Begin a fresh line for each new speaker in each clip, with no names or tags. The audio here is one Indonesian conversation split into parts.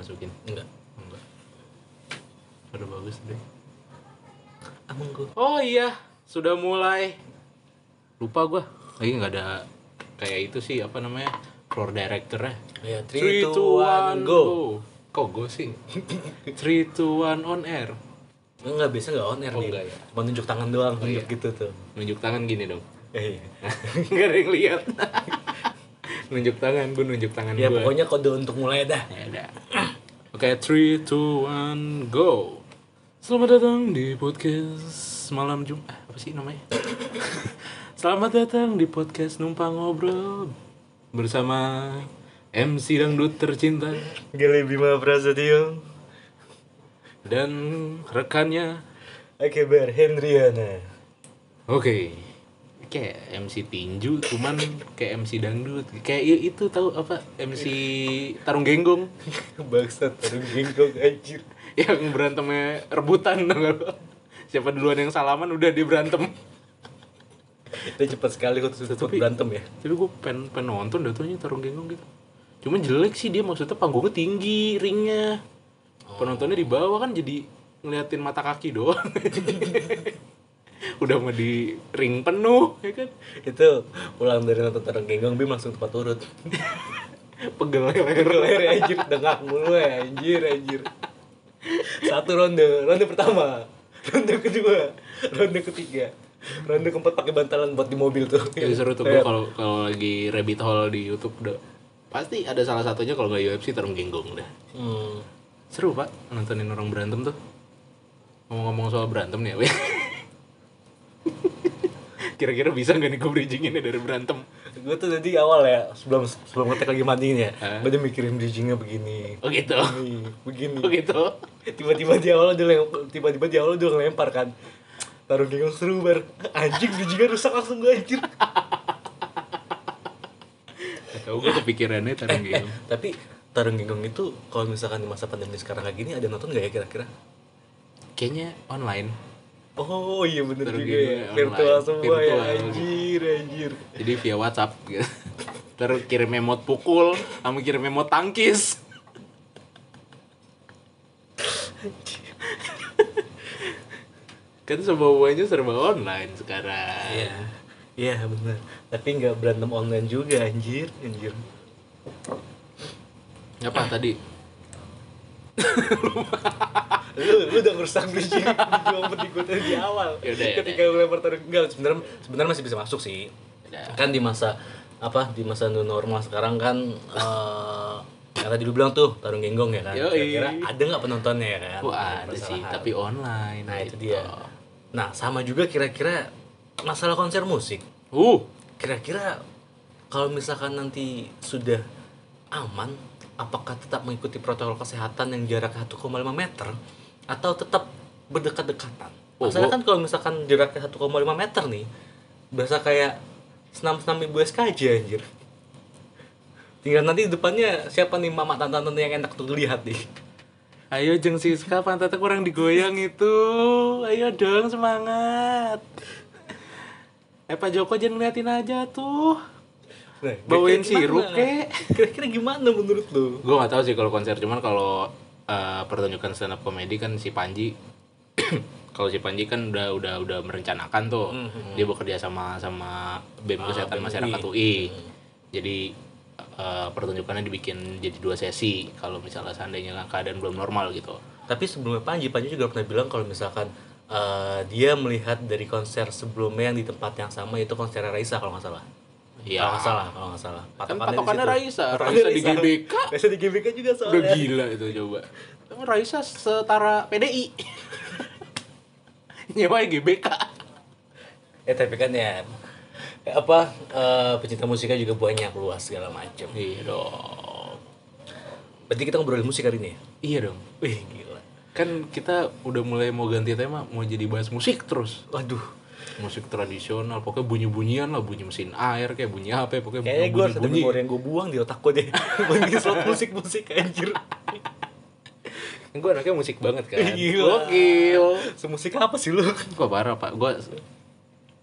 masukin
enggak
enggak udah bagus deh
emang gue
oh iya sudah mulai lupa gua lagi nggak ada kayak itu sih apa namanya floor director ya
ya
Three, two, one, go. Kok go sih? Three, two, one, on air.
enggak biasa enggak on air
Oh,
nih
enggak ya?
cuma nunjuk tangan doang nunjuk
iya.
gitu tuh
Nunjuk tangan gini dong.
eh
Gak ada yang lihat. nunjuk tangan, gue nunjuk tangan
ya
gue.
pokoknya kode untuk mulai dah
Ya udah. Oke, three, two, one, go. Selamat datang di podcast malam Jumat. Apa sih namanya? Selamat datang di podcast Numpang Ngobrol bersama MC Dangdut tercinta
Gale Bima Prasetyo
dan rekannya
Akebar Hendriana
Oke. Kayak MC tinju cuman kayak MC dangdut. Kayak itu tahu apa MC tarung genggong
bangsat tarung gengkong anjir
yang berantemnya rebutan? Siapa duluan yang salaman udah dia berantem.
itu cepat sekali kok tuh
Tapi-
berantem ya
Tapi gue pen, pen nonton datunya tarung genggong gitu. Cuma jelek sih dia maksudnya panggungnya tinggi ringnya. Penontonnya di bawah kan jadi ngeliatin mata kaki doang. udah mau di ring penuh ya kan.
itu pulang dari nonton tarung genggong Bim langsung tempat turut
Pegel leher.
leher anjir dengak mulu ya anjir anjir satu ronde ronde pertama ronde kedua ronde ketiga ronde keempat pakai bantalan buat di mobil tuh
Ya, seru tuh gue kalau kalau lagi rabbit hole di YouTube udah pasti ada salah satunya kalau nggak UFC tarung genggong udah.
hmm.
Seru pak nontonin orang berantem tuh. Ngomong-ngomong soal berantem nih ya. Kira-kira bisa nggak nih gue bridginginnya dari berantem?
gue tuh tadi awal ya sebelum sebelum ngetek lagi mandi nih ya gue udah mikirin bridgingnya begini
Oh gitu.
begini begini
Oh gitu.
tiba-tiba di awal udah tiba-tiba di awal udah ngelempar kan taruh genggong seru bar anjing bridgingnya rusak langsung gue anjir
Tahu gue kepikirannya tarung genggong.
tapi tarung genggong itu kalau misalkan di masa pandemi sekarang kayak gini ada nonton nggak ya kira-kira
Kayaknya online.
Oh iya bener
Tarung
juga ya
genggong
Virtual semua ya
Virtual.
Anjir anjir
Jadi via WhatsApp gitu. Terus kirim emot pukul, sama kirim emot tangkis. kan semuanya serba online sekarang.
Iya Iya bener Tapi nggak berantem online juga anjir Anjir
Apa tadi?
lu, lu udah ngerusak bridging momen di gue tadi di awal.
Yaudah, yaudah.
ketika lu lempar taruh enggak sebenarnya sebenarnya masih bisa masuk sih.
Yaudah.
kan di masa apa di masa new normal sekarang kan eh yang tadi lu bilang tuh tarung genggong ya kan? Kira-kira ada nggak penontonnya ya kan?
Wah ada sih, tapi online.
nah itu
gitu.
dia. Nah sama juga kira-kira masalah konser musik.
Uh,
kira-kira kalau misalkan nanti sudah aman apakah tetap mengikuti protokol kesehatan yang jarak 1,5 meter atau tetap berdekat-dekatan
Oh, gua-
kan kalau misalkan jaraknya 1,5 meter nih berasa kayak senam-senam ibu SKJ anjir tinggal nanti depannya siapa nih mama tante-tante yang enak tuh dilihat nih
ayo Jeng Siska pantatnya kurang digoyang itu. Ayo dong semangat. Eh Pak Joko jangan ngeliatin aja tuh.
Nah,
Bawain sirup, kek.
kira-kira gimana menurut lu
Gue gak tahu sih kalau konser cuman kalau eh, pertunjukan stand up comedy kan si Panji. Kalau si Panji kan udah udah udah merencanakan tuh. Dia bekerja sama sama BEM Kesehatan
BEM
Masyarakat
UI.
UI jadi eh, pertunjukannya dibikin jadi dua sesi kalau misalnya seandainya keadaan belum normal gitu.
Tapi sebelumnya Panji, Panji juga pernah bilang kalau misalkan eh, dia melihat dari konser sebelumnya yang di tempat yang sama itu konser Raisa kalau nggak salah.
Iya.
Kalau nggak salah, kalau nggak salah.
kan
Patokannya di
patokannya. Raisa Raisa di GBK
Raisa di GBK juga soalnya.
udah gila itu coba Emang Raisa setara PDI nyewa GBK
Ya tapi kan ya ya apa eh, pecinta musiknya juga banyak luas segala macam.
iya dong
Berarti kita ngobrolin musik hari ini ya?
iya dong
Wih gila.
kan kita udah mulai mau ganti tema mau jadi bahas musik terus
Waduh.
Musik tradisional pokoknya bunyi bunyian lah bunyi mesin air kayak bunyi apa ya pokoknya
Kayaknya gue harus ada
bunyi
memori yang gue buang di otak gue deh. Bunyi slot musik-musik anjir.
gue anaknya musik banget kan
Gila.
gokil
Semusik apa sih lu?
gue parah pak gue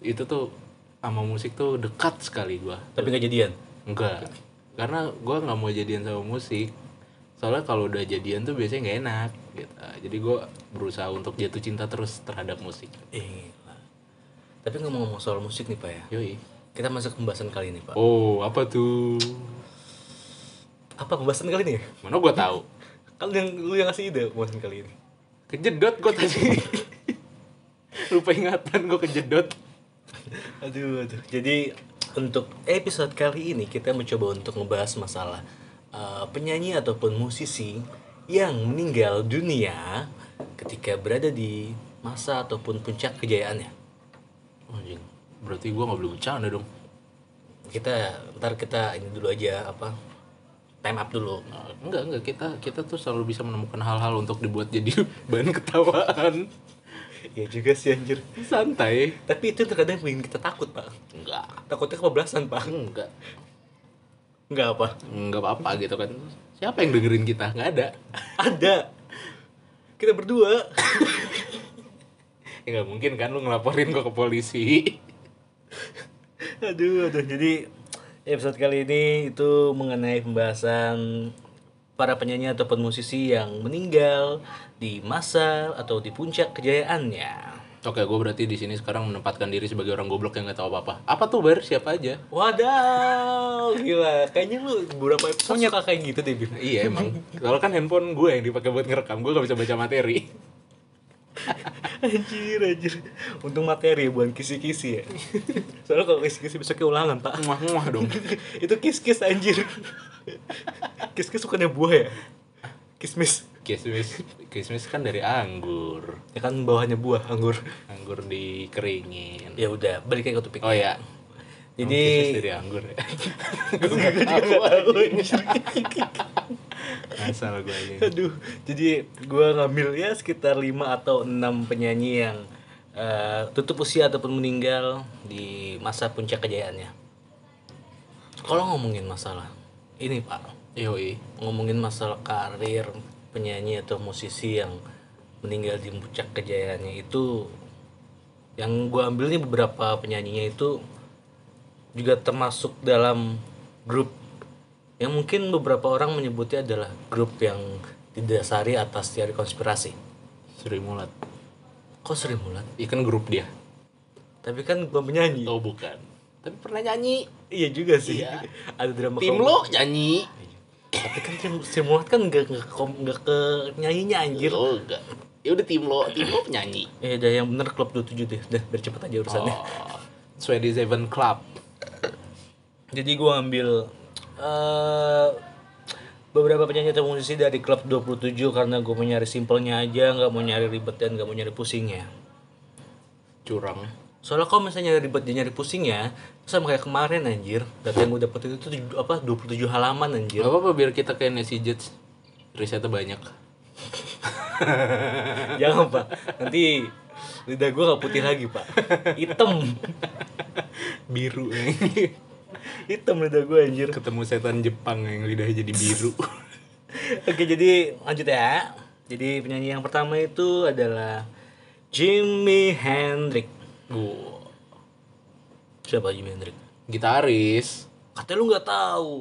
itu tuh sama musik tuh dekat sekali gue
Tapi nggak jadian.
enggak karena gue nggak mau jadian sama musik soalnya kalau udah jadian tuh biasanya nggak enak gitu jadi gue berusaha untuk jatuh cinta terus terhadap musik
Eh. Tapi ngomong-ngomong soal musik nih Pak ya.
yoi
Kita masuk ke pembahasan kali ini Pak.
oh apa tuh
Apa pembahasan kali ini?
mana gue tahu
Kan yang lu yang ngasih ide pembahasan kali ini.
kejedot gue tadi lupa ingatan gue kejedot
Aduh, aduh. Jadi untuk episode kali ini kita mencoba untuk ngebahas masalah uh, penyanyi ataupun musisi yang meninggal dunia ketika berada di masa ataupun puncak kejayaannya.
Anjing berarti gue nggak boleh bercanda dong
Kita ntar kita ini dulu aja apa time up dulu.
Nah, enggak enggak kita kita tuh selalu bisa menemukan hal-hal untuk dibuat jadi bahan ketawaan
Ya juga sih anjir.
santai
Tapi itu terkadang bikin kita takut pak.
enggak
Takutnya kebablasan pak.
enggak
Enggak apa?
enggak apa-apa gitu kan siapa yang dengerin kita nggak ada
Ada. Kita berdua.
ya nggak mungkin kan lu ngelaporin gue ke polisi
aduh, aduh. Jadi episode kali ini itu mengenai pembahasan para penyanyi ataupun musisi yang meninggal di masa atau di puncak kejayaannya.
oke gue berarti di sini sekarang menempatkan diri sebagai orang goblok yang nggak tahu apa-apa apa tuh bar siapa aja
Wadaw, gila. Kayaknya lu beberapa episode suka kayak gitu deh, Bim.
iya emang soalnya kan handphone gue yang dipakai buat ngerekam gue gak bisa baca materi
Anjir, anjir. Untung materi bukan kisi-kisi ya. Soalnya kalau kisi-kisi besoknya ulangan, Pak.
muah muah dong
itu kis-kis anjir. Kis-kis bukannya buah ya? Kismis.
kismis kismis kan dari anggur
Ya kan bawahnya buah, anggur.
anggur dikeringin
Ya udah, balik ke topik.
oh ya
Jadi
kismis dari anggur ya gue nggak tahu asal gue aja
Aduh, jadi gua ngambil ya sekitar 5 atau 6 penyanyi yang eh, tutup usia ataupun meninggal di masa puncak kejayaannya. Kalau ngomongin masalah ini Pak,
yoi.
Ngomongin masalah karir penyanyi atau musisi yang meninggal di puncak kejayaannya itu yang gua ambil nih beberapa penyanyinya itu juga termasuk dalam grup yang mungkin beberapa orang menyebutnya adalah grup yang didasari atas teori konspirasi.
Sri Mulat
Kok sering mulat?
ikan grup dia
Tapi kan gua penyanyi.
oh bukan tapi pernah nyanyi
Iya juga sih.
Iya.
Ada drama
tim lo nyanyi
Tapi kan Sri Mulat kan nggak kom- nggak ke nyanyinya anjir.
oh enggak ya udah tim lo tim lo penyanyi
Eh, udah yang bener klub 27 deh. Udah biar cepet aja urusannya.
oh Swedish Seven Club
Jadi gua ambil eh beberapa penyanyi atau musisi dari klub 27 karena gue mau nyari simpelnya aja, nggak mau nyari ribet dan nggak mau nyari pusingnya.
curang.
Soalnya kalau misalnya nyari ribet dan nyari pusingnya, sama kayak kemarin anjir. Data yang gue dapet itu tuh apa 27 halaman anjir.
Gak apa-apa biar kita kayak Nancy Judge Risetnya banyak.
Jangan pak, nanti lidah gue gak putih lagi pak, hitam,
Biru
hitam lidah gue anjir.
Ketemu setan Jepang yang lidahnya jadi biru
Oke jadi lanjut ya. Jadi penyanyi yang pertama itu adalah Jimi Hendrix.
Wow.
Siapa Jimi Hendrix?
Gitaris
Katanya lu nggak tahu.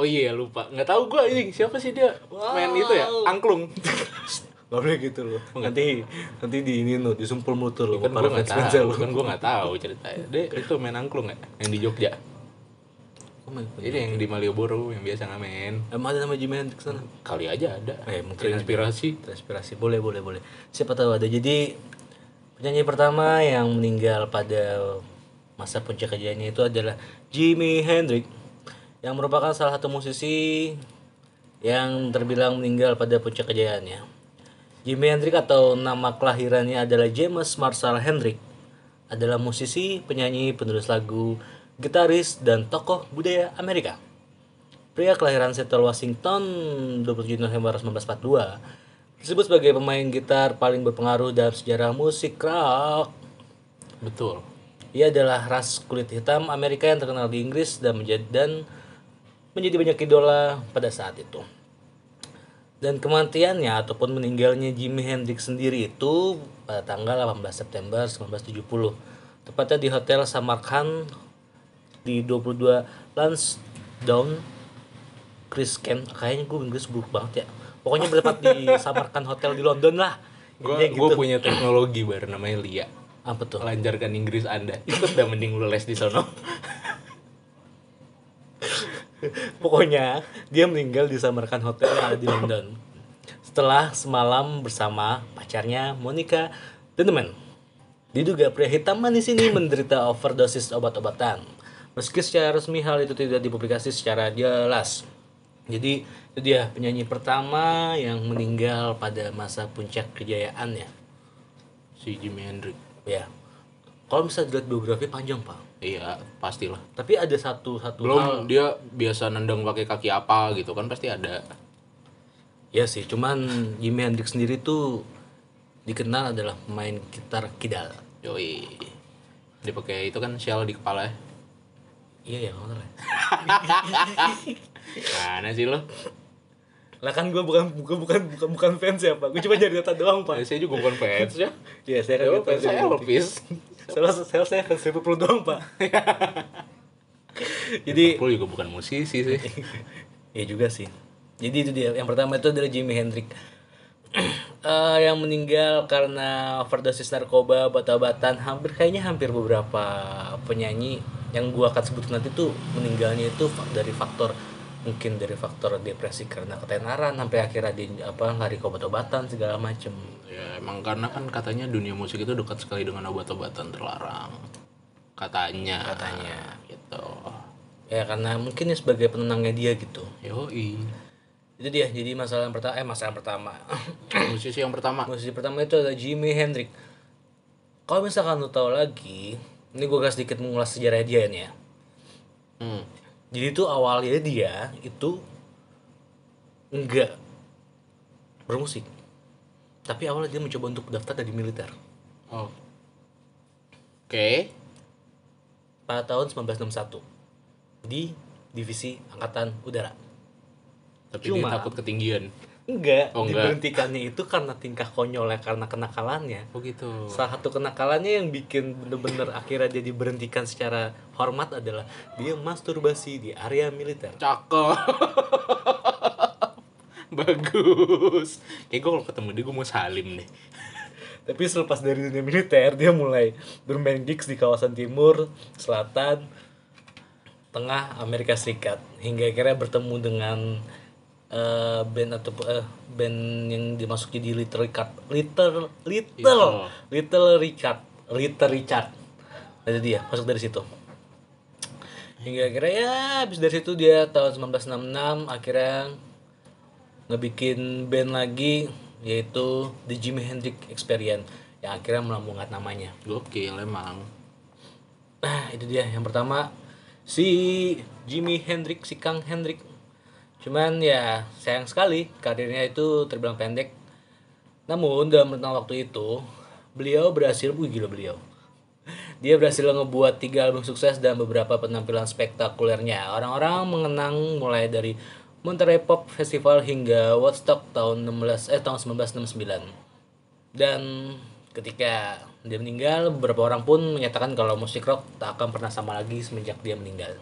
Oh iya lupa Nggak tahu gue ini Siapa sih dia Main itu ya Angklung
Gak boleh gitu loh. Nanti nanti di ini lo, disumpul mulut lo.
Kan gue nggak tahu
lo.
Kan gue nggak tahu ceritanya Dia itu main angklung ya Yang di Jogja
Oh.
Ini yang di Malioboro Yang biasa ngamen
Emang ada nama Jimi Hendrix sana?
Kali aja ada
Eh, mungkin
Terinspirasi
Transpirasi. Boleh, boleh, boleh. Siapa tahu ada. Jadi penyanyi pertama yang meninggal pada masa puncak kejayaannya itu adalah Jimi Hendrix yang merupakan salah satu musisi yang terbilang meninggal pada puncak kejayaannya. Jimi Hendrix atau nama kelahirannya adalah James Marshall Hendrix adalah musisi, penyanyi, penulis lagu, gitaris, dan tokoh budaya Amerika. Pria kelahiran Seattle, Washington 27 November 1942 disebut sebagai pemain gitar paling berpengaruh dalam sejarah musik rock.
Betul
Ia adalah ras kulit hitam Amerika yang terkenal di Inggris dan menjadi dan menjadi banyak idola pada saat itu. Dan kematiannya ataupun meninggalnya Jimi Hendrix sendiri itu pada tanggal 18 September 1970. Tepatnya di Hotel Samarkand di 22 Lansdowne Chris Ken kayaknya gue Inggris buruk banget ya pokoknya bertempat di Samarkand Hotel di London lah
Gue
gitu.
punya teknologi baru namanya Lia.
apa tuh
Lancarkan Inggris Anda. Itu udah mending lu les di sono.
Pokoknya dia meninggal di Samarkand Hotel yang ada di London. Setelah semalam bersama pacarnya Monica Denneman. Diduga pria hitam manis ini menderita overdosis obat-obatan. Meski secara resmi hal itu tidak dipublikasi secara jelas. Jadi itu dia penyanyi pertama yang meninggal pada masa puncak kejayaannya.
Si Jimi Hendrix.
Ya. Kalau misalnya dilihat biografi panjang pak.
Iya, pastilah.
Tapi ada satu satu hal.
Belum dia biasa nendang pakai kaki apa gitu kan pasti ada.
Ya sih, cuman Jimi Hendrix sendiri tuh dikenal adalah pemain gitar kidal.
Yoi. Dia pakai itu kan shell di kepala ya.
Iya ya, nggak salah.
Mana sih lo?
Lah kan gue bukan bukan bukan bukan bukan fans ya pak, gue cuma jadi data doang
Ya,
pak.
saya juga bukan fans ya.
Iya saya kan
Ya,
fans
fans saya. Elvis.
Soalnya saya saya fans Liverpool doang pak. jadi
Liverpool juga bukan musisi sih.
ya juga sih. Jadi itu dia. Yang pertama itu adalah Jimi Hendrix. Eh, yang meninggal karena overdosis narkoba, obat-obatan, hampir kayaknya hampir beberapa penyanyi yang gua akan sebut nanti tuh meninggalnya itu dari faktor mungkin dari faktor depresi karena ketenaran sampai akhirnya dia apa lari ke obat-obatan segala macem
Ya emang karena kan katanya dunia musik itu dekat sekali dengan obat-obatan terlarang. Katanya.
Katanya.
Gitu.
ya karena mungkin ya sebagai penenangnya dia gitu
Yoi.
itu dia jadi masalah yang pertama eh masalah yang pertama
Musisi yang pertama.
musisi pertama itu adalah Jimi Hendrix kalau misalkan lu tahu lagi ini gue kasih sedikit mengulas sejarah dia nih ya
Hmm.
jadi itu awalnya dia itu enggak bermusik tapi awalnya dia mencoba untuk daftar dari militer
Oh. Oke.
pada tahun 1961 di divisi angkatan udara
Tapi
Cuma-
dia takut ketinggian.
Enggak
Oh, enggak.
diberhentikannya itu karena tingkah konyolnya karena kenakalannya
Oh gitu.
salah satu kenakalannya yang bikin bener-bener akhirnya dia diberhentikan secara hormat adalah dia masturbasi di area militer
Cakep. Bagus. Kayak gue kalau ketemu dia gue mau salim deh.
Tapi selepas dari dunia militer, dia mulai bermain gigs di kawasan timur, selatan, tengah Amerika Serikat. Hingga akhirnya bertemu dengan eh, band atau eh, band yang dimasuk jadi Little Richard. Little Little Little Richard. Little Richard. Nah, Itu dia, masuk dari situ. Hingga akhirnya ya habis dari situ dia tahun 1966 akhirnya ngebikin band lagi yaitu The Jimi Hendrix Experience yang akhirnya melambungkan namanya.
Gokil emang.
Nah, itu dia yang pertama si Jimi Hendrix, si Kang Hendrix. Cuman ya sayang sekali karirnya itu terbilang pendek. Namun dalam rentang waktu itu beliau berhasil, wih gila beliau. Dia berhasil ngebuat tiga album sukses dan beberapa penampilan spektakulernya. Orang-orang mengenang mulai dari Monterey Pop Festival hingga Woodstock tahun 16 eh tahun 1969. Dan ketika dia meninggal, beberapa orang pun menyatakan kalau musik rock tak akan pernah sama lagi semenjak dia meninggal.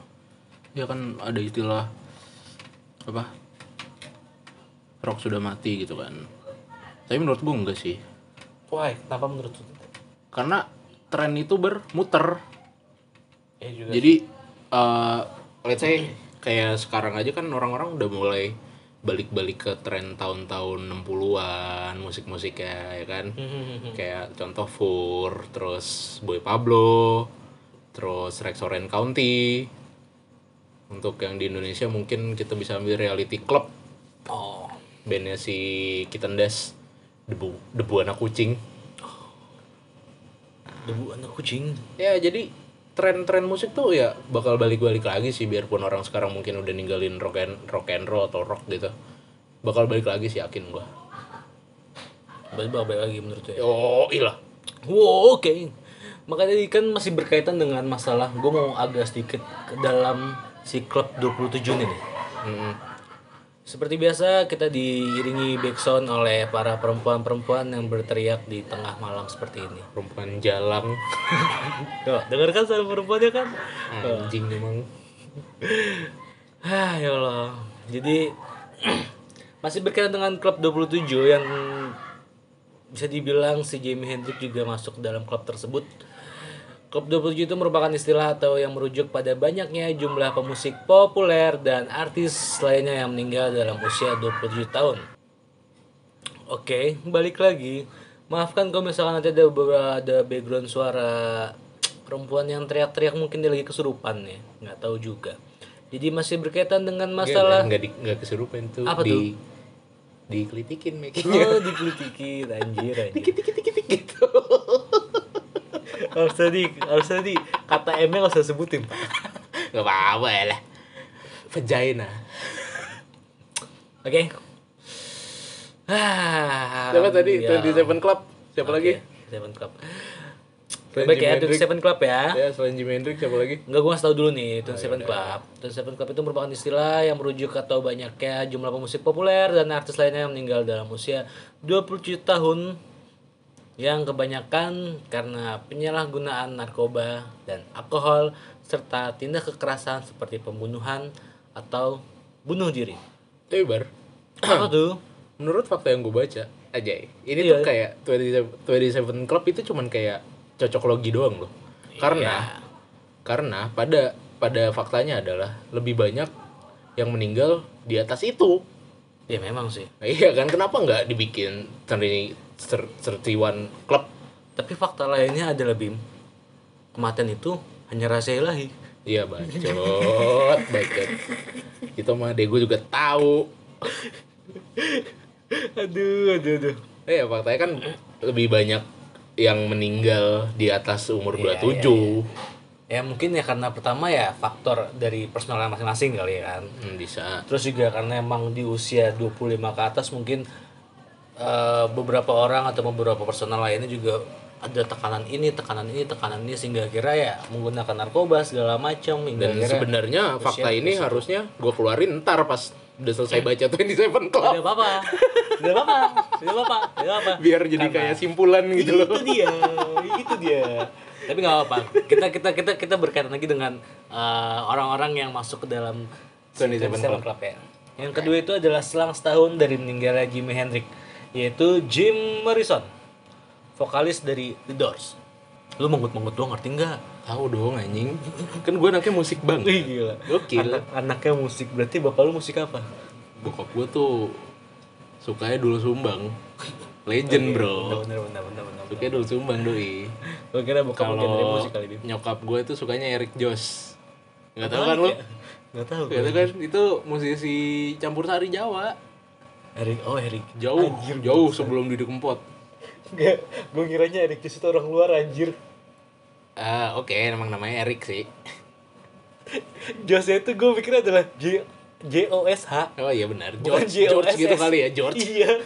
Ya kan ada istilah apa? Rock sudah mati gitu kan. Tapi menurut gue enggak sih.
Wah, kenapa menurut lu?
Karena tren itu bermuter.
Ya juga.
Jadi eh let's say kayak sekarang aja kan orang-orang udah mulai balik-balik ke tren tahun-tahun 60-an musik-musiknya ya kan. Kayak contoh Fur, terus Boy Pablo, terus Rex Orange County. Untuk yang di Indonesia mungkin kita bisa ambil Reality Club,
oh,
bandnya si Kitten Dash, debu debu anak kucing.
debu anak kucing.
Ya jadi tren-tren musik tuh ya bakal balik-balik lagi sih biarpun orang sekarang mungkin udah ninggalin rock and rock and roll atau rock gitu. Bakal balik lagi sih yakin gua.
Bakal balik lagi menurut lu ya?
Oh, ilah.
Wow, oke. Makanya ini kan masih berkaitan dengan masalah gue mau agak sedikit ke dalam si klub 27 ini nih.
Hmm.
Seperti biasa kita diiringi backsound oleh para perempuan-perempuan yang berteriak di tengah malam seperti ini.
Perempuan jalang.
Tuh, dengarkan suara perempuannya kan?
Anjing emang.
Ah, ya Allah. Jadi masih berkaitan dengan klub 27 yang bisa dibilang si Jimi Hendrix juga masuk dalam klub tersebut. Klub 27 itu merupakan istilah atau yang merujuk pada banyaknya jumlah pemusik populer dan artis lainnya yang meninggal dalam usia 27 tahun. Oke, balik lagi. Maafkan kalau misalkan nanti ada beberapa ada background suara perempuan yang teriak-teriak mungkin dia lagi kesurupan ya, nggak tahu juga. Jadi masih berkaitan dengan masalah
nggak di nggak kesurupan tuh
Apa
di dikelitikin making-nya.
Oh, dikelitikin anjir anjir.
dikit dikit dikit dikit gitu.
Harus tadi harus tadi kata M nya nggak usah sebutin pak
Gak apa-apa ya lah. Vagina.
oke ah
Siapa tadi?
ya.
27 Club. Siapa lagi?
Seven Club
Selain
Baik ya,
Hendrix.
Seven Club ya.
Ya, selain Jimi Hendrix siapa lagi?
Enggak, gue ngasih tau dulu nih, Twenty Seven
yaudah.
Club. Twenty Seven Club itu merupakan istilah yang merujuk atau banyaknya jumlah pemusik populer dan artis lainnya yang meninggal dalam usia 27 tahun yang kebanyakan karena penyalahgunaan narkoba dan alkohol serta tindak kekerasan seperti pembunuhan atau bunuh diri.
Tapi bar,
Apa tuh?
menurut fakta yang gue baca aja ini
Iya.
tuh kayak 27, 27 Club itu cuman kayak cocok logi doang loh. Karena
Iya.
karena pada pada faktanya adalah lebih banyak yang meninggal di atas itu.
Ya memang sih.
Nah, iya kan kenapa nggak dibikin 30 31 Club?
Tapi fakta lainnya adalah Bim. Kematian itu hanya rahasia ilahi.
Iya bacot, bacot. Itu mah deh gue juga tahu.
aduh, aduh, aduh.
Eh ya faktanya kan lebih banyak yang meninggal di atas umur
Iya,
27.
Ya mungkin ya karena pertama ya faktor dari personal masing-masing kali ya kan.
Hmm, bisa.
Terus juga karena emang di usia 25 ke atas mungkin eh, beberapa orang atau beberapa personal lainnya juga ada tekanan ini, tekanan ini, tekanan ini sehingga kira ya menggunakan narkoba segala macam
Dan
akhirnya
sebenarnya fakta ini harusnya gue keluarin ntar pas udah selesai baca 27
tidak
Club.
apa-apa. Tidak apa-apa. Tidak apa-apa. Tidak apa.
Biar jadi
Karena-
kayak simpulan gitu loh.
itu dia itu dia tapi nggak apa kita kita kita kita berkaitan lagi dengan eh, orang-orang yang masuk ke dalam
27
27 Club ya yang kedua itu adalah selang setahun dari meninggalnya Jimi Hendrix yaitu Jim Morrison vokalis dari The Doors lu menggut-menggut doang ngerti nggak
Tahu dong anjing. Kan gue anaknya musik bang.
Ih, gila
Gokil.
Anak, anaknya musik berarti bapak lu musik apa
Bokap gue tuh sukanya dulu sumbang. Legend bro.
bener bener bener bener
Sukanya dulu sumbang doi.
gue kira genre
Kalau
musik kali ini
nyokap gue tuh sukanya Eric Joss. Nggak tahu kan lu?
nggak tahu
Nggak tahu kan? Itu musisi campur sari Jawa.
Erik oh Erik
Jauh, jauh sebelum Didi Kempot.
Enggak, gue ngiranya Erik Jus itu orang luar anjir.
Ah, oke, emang namanya Eric sih.
Josnya itu gue pikir adalah J J O S H.
Oh iya benar.
Bukan
George, George gitu kali ya, George.
Iya.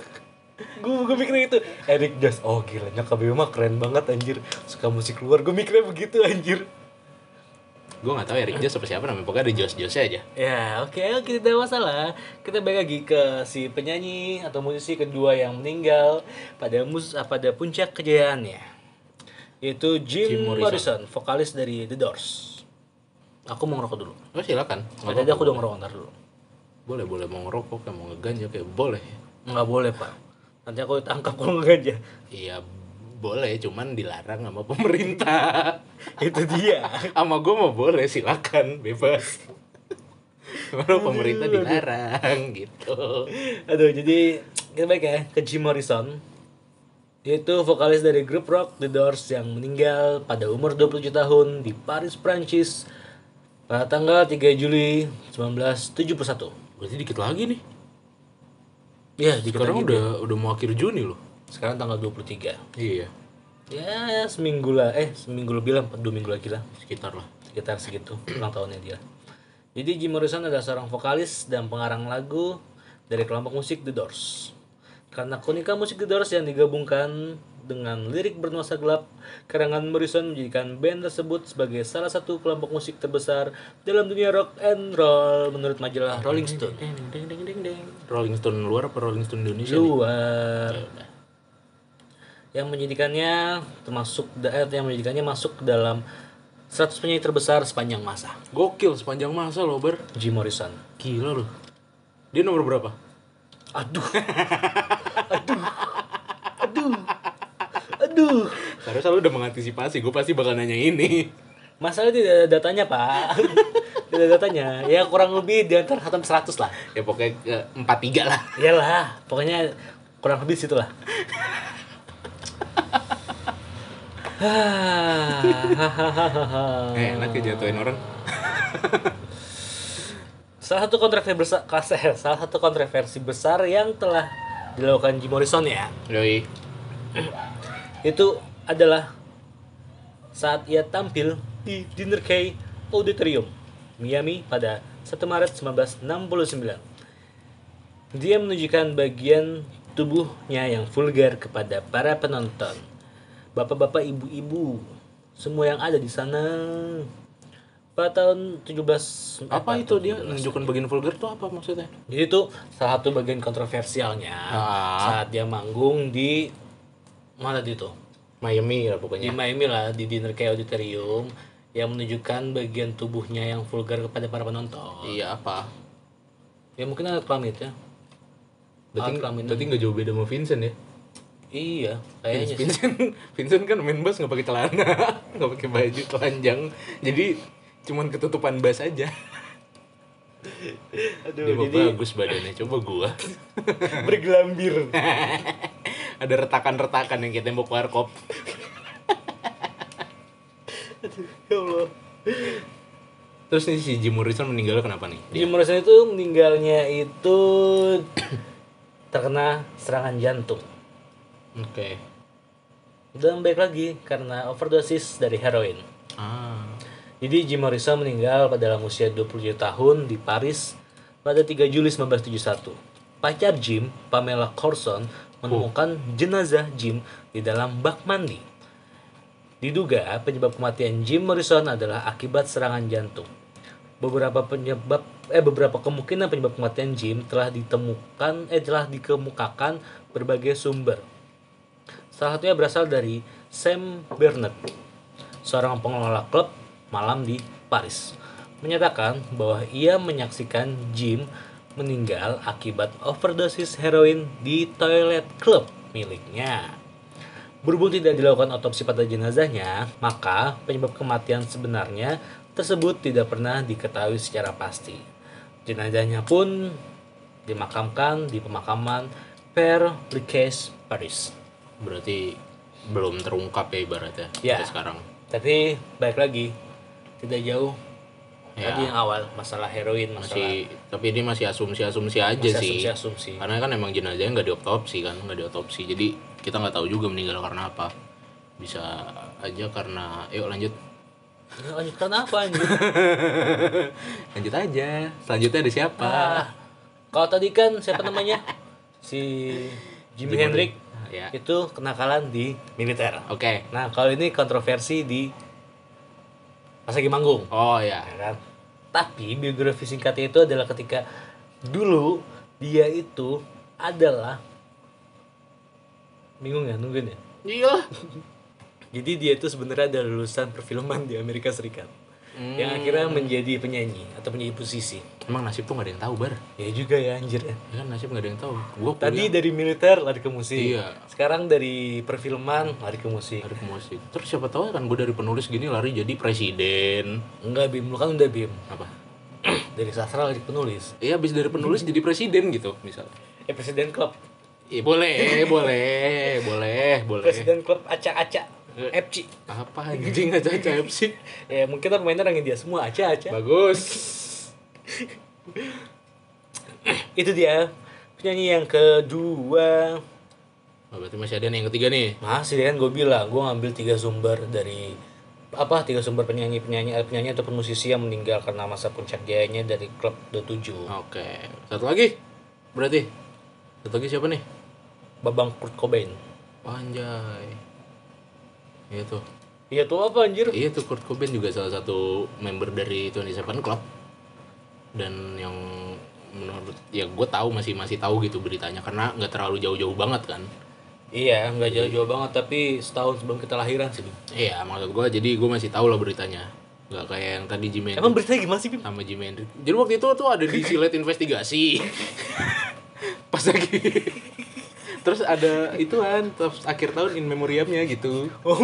Gue gue mikir itu Erik Jos. Oh gila nyokap gue mah keren banget anjir. Suka musik luar. Gue mikirnya begitu anjir.
Gue gak tahu Eric Joss apa siapa namanya, pokoknya ada Joss Joss aja.
Ya oke oke tidak masalah. Kita balik lagi ke si penyanyi atau musisi kedua yang meninggal pada mus ah, pada puncak kejayaannya yaitu Jim,
Jim Morrison.
Morrison. vokalis dari The Doors. Aku mau ngerokok dulu.
Oh silakan. Nggak
Tadi
apa-apa.
aku udah ngerokok ntar dulu.
Boleh, boleh mau ngerokok, kayak mau ngeganja kayak boleh.
Nggak boleh pak. Nanti aku ditangkap kalau nggak aja.
Iya, boleh, cuman dilarang sama pemerintah.
Itu dia.
sama gue mau boleh, silakan, bebas. Kalau pemerintah dilarang gitu.
Aduh, jadi kita baik ya ke Jim Morrison. Yaitu vokalis dari grup rock The Doors yang meninggal pada umur 27 tahun di Paris, Prancis pada tanggal 3 Juli 1971.
Berarti dikit lagi nih.
Iya,
Sekarang udah udah mau akhir Juni loh.
sekarang tanggal 23.
Iya,
Ya, seminggu lah. Eh, seminggu lebih lah, dua minggu lagi lah.
sekitar lah.
sekitar segitu ulang tahunnya dia. Jadi Jim Morrison adalah seorang vokalis dan pengarang lagu dari kelompok musik The Doors. Karena keunikan musik The Doors yang digabungkan dengan lirik bernuansa gelap, karangan Morrison menjadikan band tersebut sebagai salah satu kelompok musik terbesar dalam dunia rock and roll menurut majalah Rolling Stone.
Rolling Stone luar apa Rolling Stone Indonesia? nih?
Luar yang menjadikannya termasuk eh, yang menjadikannya masuk ke dalam 100 penyanyi terbesar sepanjang masa.
Gokil sepanjang masa loh, Ber.
Jim Morrison.
Gila loh. Dia nomor berapa?
Aduh. Aduh. Aduh. Aduh.
Seharusnya lu udah mengantisipasi, gue pasti bakal nanya ini.
Masalah tidak ada datanya, Pak. tidak ada datanya. Ya kurang lebih di antara 1 sampai 100 lah.
Ya pokoknya eh, empat tiga lah.
Iyalah, pokoknya kurang lebih situ lah.
Eh, enak ya jatuhin orang.
salah satu kontroversi besar, salah satu kontroversi besar yang telah dilakukan Jim Morrison ya,
Yoi.
itu adalah saat ia tampil di Dinner Key Auditorium, Miami pada 1 Maret 1969. Dia menunjukkan bagian tubuhnya yang vulgar kepada para penonton. Bapak-bapak, ibu-ibu, semua yang ada di sana. Pada tahun 17
Apa
eh,
itu dia
17.
menunjukkan bagian vulgar tuh apa maksudnya?
Jadi itu salah satu bagian kontroversialnya
Ah.
saat dia manggung di mana itu?
Miami lah
Di
pokoknya.
Miami lah di Dinner Key Auditorium yang menunjukkan bagian tubuhnya yang vulgar kepada para penonton.
Iya apa?
Ya mungkin alat kelamin ya.
Berarti,
kelamin.
berarti nggak jauh beda sama Vincent ya?
Iya, kayaknya sih.
Vincent, Vincent kan main bass nggak pakai celana, nggak pakai baju telanjang, jadi cuman ketutupan bass aja.
Aduh,
Dia
jadi
bagus badannya, coba gua.
bergelambir.
Ada retakan-retakan yang kayak tembok warkop.
ya Allah.
Terus nih si Jim Morrison meninggal kenapa nih?
Jim Morrison itu meninggalnya itu terkena serangan jantung.
Oke.
Dan baik lagi karena overdosis dari heroin.
Ah.
Jadi Jim Morrison meninggal pada dalam usia 27 tahun di Paris pada 3 Juli 1971. Pacar Jim, Pamela Corson, menemukan jenazah Jim di dalam bak mandi. Diduga penyebab kematian Jim Morrison adalah akibat serangan jantung. Beberapa penyebab eh beberapa kemungkinan penyebab kematian Jim telah ditemukan eh telah dikemukakan berbagai sumber. Salah satunya berasal dari Sam Bernard, seorang pengelola klub malam di Paris, menyatakan bahwa ia menyaksikan Jim meninggal akibat overdosis heroin di toilet klub miliknya. Berhubung tidak dilakukan otopsi pada jenazahnya, maka penyebab kematian sebenarnya tersebut tidak pernah diketahui secara pasti. Jenazahnya pun dimakamkan di pemakaman Père Lachaise, Paris.
Berarti belum terungkap ya ibaratnya
Ya.
sampai sekarang.
Tapi baik lagi, tidak jauh
Ya.
tadi yang awal masalah heroin, masalah
Masih tapi ini masih asumsi-asumsi aja
masih
sih.
asumsi-asumsi.
Karena kan emang jenazahnya nggak diotopsi kan, nggak diotopsi. Jadi kita nggak tahu juga meninggal karena apa. Bisa aja karena yuk lanjut.
Ya, Lanjutkan apa anjir?
lanjut aja. Selanjutnya ada siapa?
Ah, kalau tadi kan siapa namanya? Si Jimi Hendrix
Ya.
itu kenakalan di militer.
Oke.
Nah, kalau ini kontroversi di pas lagi manggung,
Oh ya.
ya kan? Tapi biografi singkatnya itu adalah ketika dulu dia itu adalah bingung ya nungguin ya.
Iya.
Jadi dia itu sebenarnya ada lulusan perfilman di Amerika Serikat
Hmm.
yang akhirnya menjadi penyanyi atau menjadi musisi.
Emang nasib tuh gak ada yang tahu bar.
Ya juga ya anjir ya.
Ya kan nasib gak ada yang tahu. Gua
Tadi
kuliah
dari militer lari ke musik.
Iya.
Sekarang dari perfilman lari ke musik.
lari ke musik. Terus siapa tahu kan gue dari penulis gini lari jadi presiden.
Enggak Bim, lu kan udah Bim.
Apa?
Dari sastra lari ke penulis.
Iya habis dari penulis jadi presiden gitu misalnya.
Eh presiden klub.
Iya boleh, boleh, boleh, boleh.
Presiden klub acak-acak. FC.
Apa anjing aja aja sih?
Ya mungkin kan pemainnya orang India semua acak-acak.
Bagus.
Itu dia penyanyi yang kedua.
Oh, berarti masih ada nih yang ketiga nih.
Masih kan gue bilang, gue ngambil tiga sumber dari apa tiga sumber penyanyi penyanyi eh, penyanyi atau musisi yang meninggal karena masa puncak jayanya dari klub 27
Oke. Satu lagi. Berarti. Satu lagi siapa nih?
Babang Kurt Cobain
anjay. Iya tuh.
iya tuh apa anjir
Iya tuh Kurt Cobain juga salah satu member dari 27 Club. Dan yang menurut ya gue tahu masih masih tahu gitu beritanya karena nggak terlalu jauh-jauh banget kan.
iya nggak jauh-jauh banget tapi setahun sebelum kita lahiran sih.
Iya maksud gue jadi gue masih tahu lah beritanya. nggak kayak yang tadi Jimi
Emang beritanya gimana sih, Bim?
sama Jimi Hendrix jadi waktu itu tuh ada di silet investigasi pas lagi terus ada itu kan terus akhir tahun in memoriamnya gitu
Oh,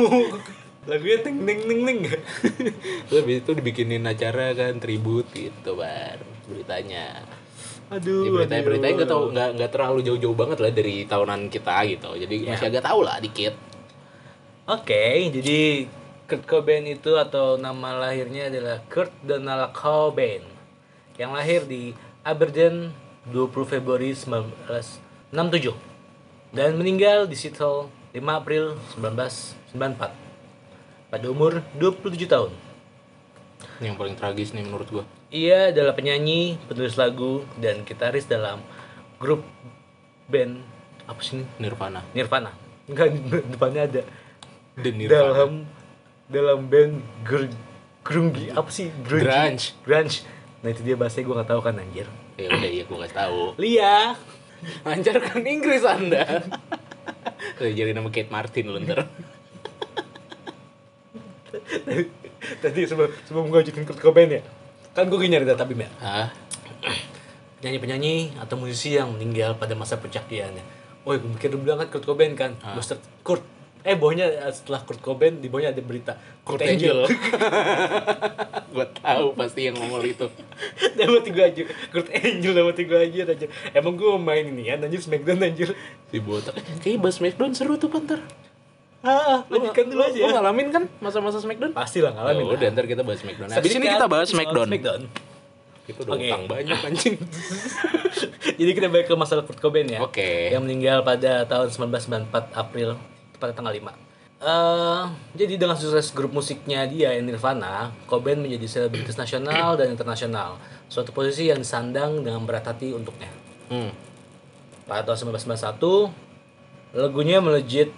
lagunya ting ting ting ting.
terus habis itu dibikinin acara kan tribut gitu bar beritanya
Aduh,
ya, beritanya
aduh.
beritanya nggak tahu nggak nggak terlalu jauh-jauh banget lah dari tahunan kita gitu jadi
Ya.
masih agak tahu lah dikit
Oke, jadi Kurt Cobain itu atau nama lahirnya adalah Kurt Donald Cobain yang lahir di Aberdeen 20 Februari 1967 dan meninggal di Seattle 5 April 1994 pada umur 27 tahun.
yang paling tragis nih menurut gua.
Ia adalah penyanyi, penulis lagu, dan gitaris dalam grup band apa sih ini?
Nirvana.
Nirvana. Enggak, depannya ada.
The Nirvana.
Dalam dalam band gr grungy apa sih? Grungy
Grunge.
grunge. Nah itu dia bahasanya gue nggak tahu kan anjir.
Ya udah ya gua kasih tahu.
Lia
lancarkan Inggris anda jadi nama Kate Martin lu ntar
tadi sebelum sebelum gue lanjutin Kurt Cobain ya kan gue nyari data bim ya
Hah?
penyanyi-penyanyi atau musisi yang meninggal pada masa pencapaiannya. Oh, gue mikir dulu kan Kurt Cobain kan. Buster Kurt. Eh, bawahnya eh, setelah Kurt Cobain di bawahnya ada berita
Kurt Angel gua tahu pasti yang ngomong itu
Dapat tiga aja. Kurt Angel dapat tiga aja aja. Emang gue main ini kan anjir Smackdown anjir.
si botak kayaknya bahas Smackdown seru tuh pantar
Ah,
Lu,
lanjutkan dulu
lu-
aja.
lu ngalamin kan masa-masa Smackdown
Pasti lah ngalamin.
Oh, udah ntar kita bahas Smackdown. Habis ini kita bahas Smackdown.
Smackdown.
Kita udah
Oke.
utang banyak anjing.
Jadi kita balik ke masalah Kurt Cobain ya.
Oke.
Yang meninggal pada tahun 1994 April pada tanggal 5. Eh, jadi dengan sukses grup musiknya dia Nirvana, Cobain menjadi selebritis nasional dan internasional. Suatu posisi yang disandang dengan berat hati untuknya.
Hmm.
Pada tahun 1991, lagunya melejit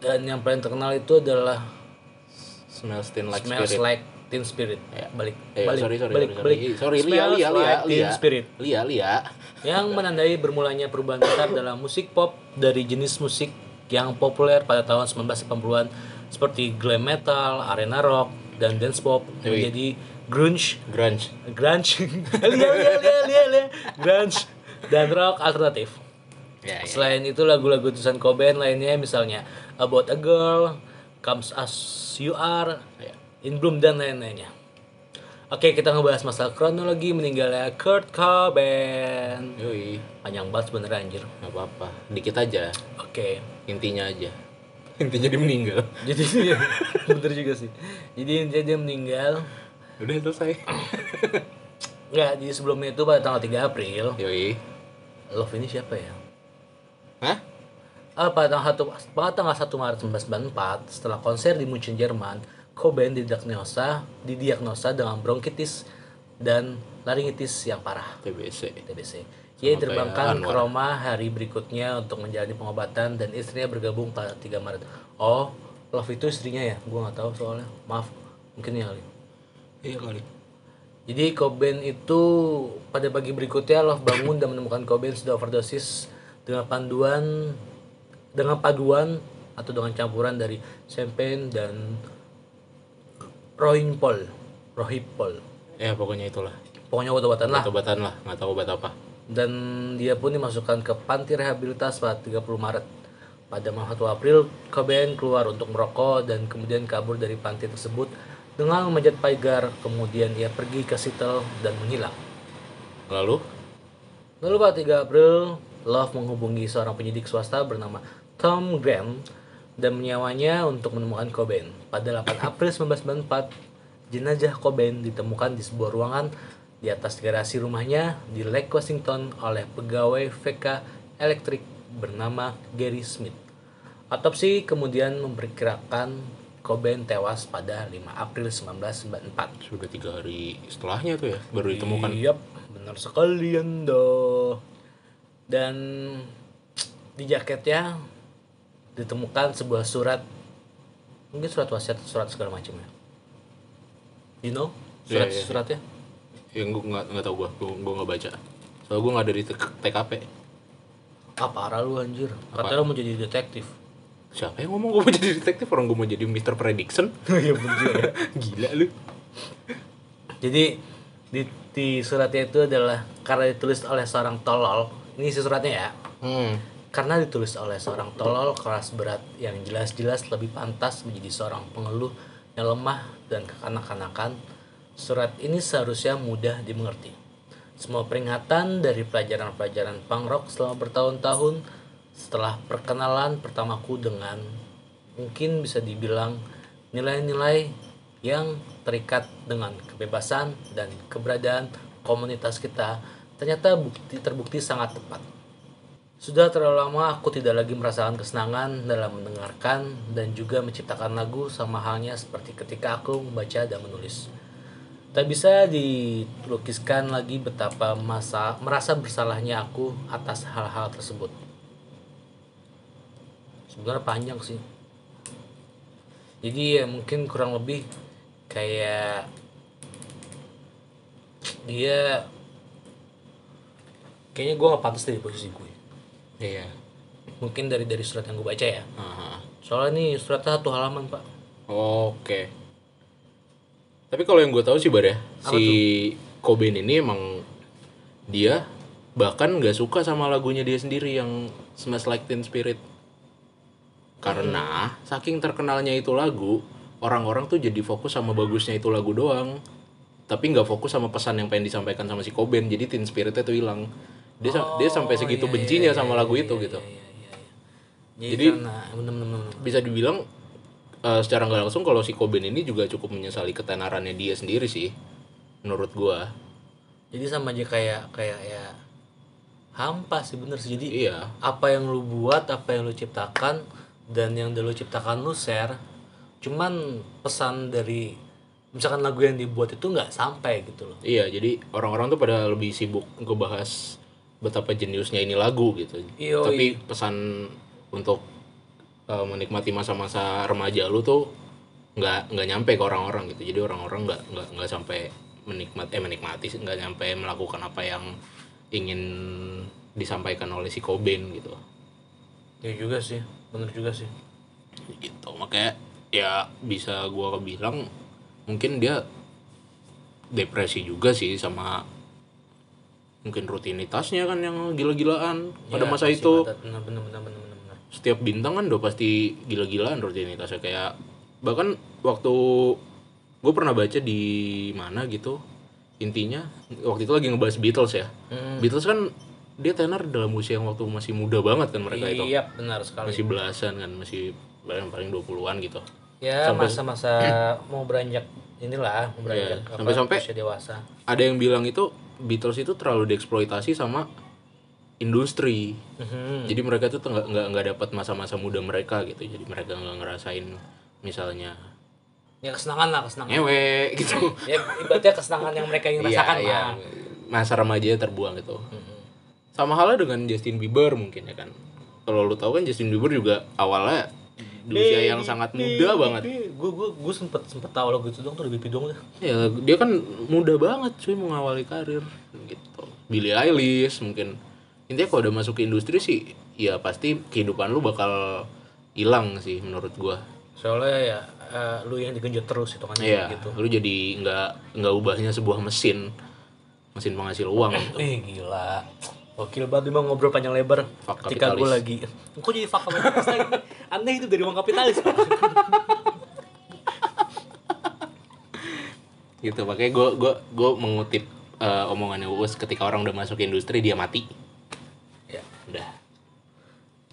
dan yang paling terkenal itu adalah
Smells Thin Like
Smells
Spirit.
Like Teen Spirit.
Ya.
Balik,
Eh,
balik,
sorry, sorry,
balik,
sorry,
balik.
sorry. Sorry, Lia, Lia, Lia,
Like
Lia.
Teen Spirit.
Lia, Lia.
yang menandai bermulanya perubahan besar dalam musik pop dari jenis musik yang populer pada tahun 1980-an seperti glam metal, arena rock, dan dance pop menjadi grunge,
Grunge.
grunge, lia, lia, lia, lia, lia, grunge, dan rock alternatif.
Ya, ya.
Selain itu lagu-lagu tulisan Cobain lainnya misalnya About a Girl, Comes As You Are,
Ya.
In Bloom dan lain-lainnya. Oke, kita ngebahas masalah kronologi meninggalnya Kurt Cobain.
Yoi.
Panjang banget sebenernya anjir.
Gak apa-apa. Dikit aja.
Oke.
Intinya aja. Intinya dia meninggal.
Jadi iya, bener juga sih. Jadi intinya dia meninggal.
Udah selesai.
Enggak, jadi sebelumnya itu pada tanggal 3 April.
Yoi.
Love ini siapa ya?
Hah?
Ah, pada tanggal 1 pada tanggal 1 Maret 1994 setelah konser di Munchen Jerman, Cobain didiagnosa didiagnosa dengan bronkitis dan laringitis yang parah
TBC.
TBC. Ia diterbangkan ke. Roma hari berikutnya untuk menjalani pengobatan dan istrinya bergabung pada 3 Maret. Oh, Love itu istrinya ya? Gua nggak tahu soalnya. Maaf, mungkin ya kali.
Iya kali.
Jadi Cobain itu pada pagi berikutnya Love bangun dan menemukan Cobain sudah overdosis dengan panduan dengan paduan atau dengan campuran dari champagne dan rohingpol, rohipol.
Ya pokoknya itulah.
Pokoknya obat-obatan lah.
Obat-obatan lah. Gak tahu obat apa.
Dan dia pun dimasukkan ke panti rehabilitas pada 30 Maret. Pada malam 1 April, Cobain keluar untuk merokok dan kemudian kabur dari panti tersebut dengan memanjat pagar. Kemudian ia pergi ke Seattle dan menghilang.
Lalu?
Lalu pada 3 April, Love menghubungi seorang penyidik swasta bernama Tom Graham dan menyawanya untuk menemukan Cobain. Pada 8 April 1994, jenazah Cobain ditemukan di sebuah ruangan di atas garasi rumahnya di Lake Washington oleh pegawai VK Electric bernama Gary Smith. Otopsi kemudian memperkirakan Cobain tewas pada 5 April 1994.
Sudah tiga hari setelahnya tuh ya. Baru ditemukan.
Yap, benar sekali Anda. Dan di jaketnya ditemukan sebuah surat mungkin surat wasiat surat segala macam ya you know surat
Iya, iya.
suratnya
Yang gue nggak nggak tahu gue. Gue nggak baca. Soalnya gue nggak dari TKP.
ah parah lu anjir katanya lu mau jadi detektif
Siapa yang ngomong gue mau jadi detektif? Orang gue mau jadi Mr. Prediction.
iya bener juga ya.
Gila lu.
Jadi di, di suratnya itu adalah karena ditulis oleh seorang tolol. Ini isi suratnya ya.
Hmm.
Karena ditulis oleh seorang tolol keras berat yang jelas-jelas lebih pantas menjadi seorang pengeluh yang lemah dan kekanak-kanakan, surat ini seharusnya mudah dimengerti. Semua peringatan dari pelajaran-pelajaran punk rock selama bertahun-tahun setelah perkenalan pertamaku dengan mungkin bisa dibilang nilai-nilai yang terikat dengan kebebasan dan keberadaan komunitas kita ternyata bukti terbukti sangat tepat. Sudah terlalu lama aku tidak lagi merasakan kesenangan dalam mendengarkan dan juga menciptakan lagu sama halnya seperti ketika aku membaca dan menulis. Tak bisa dilukiskan lagi betapa masa merasa bersalahnya aku atas hal-hal tersebut. Sebenarnya panjang sih. Jadi ya mungkin kurang lebih kayak dia kayaknya gue gak pantas dari posisi gue
Iya.
mungkin dari dari surat yang gue baca ya
Aha.
soalnya nih suratnya satu halaman pak
Oke. Tapi kalau yang gue tahu sih bar ya, si Cobain ini emang dia bahkan nggak suka sama lagunya dia sendiri yang Smash Like Teen Spirit. Karena saking terkenalnya itu lagu, orang-orang tuh jadi fokus sama bagusnya itu lagu doang. Tapi nggak fokus sama pesan yang pengen disampaikan sama si Cobain. Jadi Teen Spiritnya tuh hilang. Dia sa- dia sampai segitu
iya,
bencinya
iya,
sama
iya,
lagu
iya,
itu
iya,
gitu.
iya, iya, iya. jadi, karena bener bener bener.
bisa dibilang eh, secara nggak langsung kalau si Cobain ini juga cukup menyesali ketenarannya dia sendiri sih menurut gua
jadi sama aja kayak kayak ya hampa sih bener sih jadi
iya
apa yang lu buat apa yang lu ciptakan dan yang lu ciptakan lu share cuman pesan dari misalkan lagu yang dibuat itu nggak sampai gitu loh
iya jadi orang-orang tuh pada lebih sibuk ngebahas betapa jeniusnya ini lagu gitu.
Yoi.
tapi pesan untuk eh, menikmati masa-masa remaja lu tuh nggak nggak nyampe ke orang-orang gitu. Jadi orang-orang nggak nggak nggak sampai menikmati eh menikmati nggak nyampe melakukan apa yang ingin disampaikan oleh si Cobain gitu.
Ya juga sih bener juga sih.
Gitu makanya ya bisa gua bilang mungkin dia depresi juga sih sama mungkin rutinitasnya kan yang gila-gilaan pada
Ya,
masa
pasti
itu.
bener bener bener bener
setiap bintang kan udah pasti gila-gilaan rutinitasnya. Kayak bahkan waktu gue pernah baca di mana gitu intinya waktu itu lagi ngebahas Beatles ya.
Hmm.
Beatles kan dia tenar dalam usia yang waktu masih muda banget kan mereka itu.
Iya benar sekali.
Masih belasan kan masih paling paling 20-an gitu.
Ya masa-masa mau beranjak inilah mau beranjak
Iya, sampai-sampai-
usia dewasa.
ada yang bilang itu Beatles itu terlalu dieksploitasi sama industri.
Mhm.
jadi mereka tuh nggak nggak nggak dapat masa-masa muda mereka gitu. Jadi mereka nggak ngerasain misalnya
ya kesenangan lah kesenangan.
ngewe gitu.
Ya ibaratnya kesenangan yang mereka ingin rasakan
Iya, iya.
lah
masa remaja terbuang gitu.
Mhm.
sama halnya dengan Justin Bieber mungkin ya kan. Kalau lu tahu kan Justin Bieber juga awalnya di usia yang sangat muda banget.
gue gue gue sempet sempet tahu lagu itu dong tuh lebih dong deh
ya dia kan muda banget cuy mengawali karir gitu. Billie Eilish mungkin. Intinya kalau udah masuk ke industri sih ya pasti kehidupan lu bakal hilang sih menurut gua.
Soalnya ya eh, lu yang digenjot terus itu kan
Iya,
gitu.
lu jadi nggak nggak ubahnya sebuah mesin mesin penghasil uang. Gitu.
eh gila. Gokil banget emang ngobrol panjang lebar.
Fuck
ketika gue lagi Kok jadi fuck kapitalis lagi? Aneh itu dari uang kapitalis Pak.
gitu makanya gue gua gua mengutip eh, omongannya Uus ketika orang udah masuk industri dia mati
ya.
udah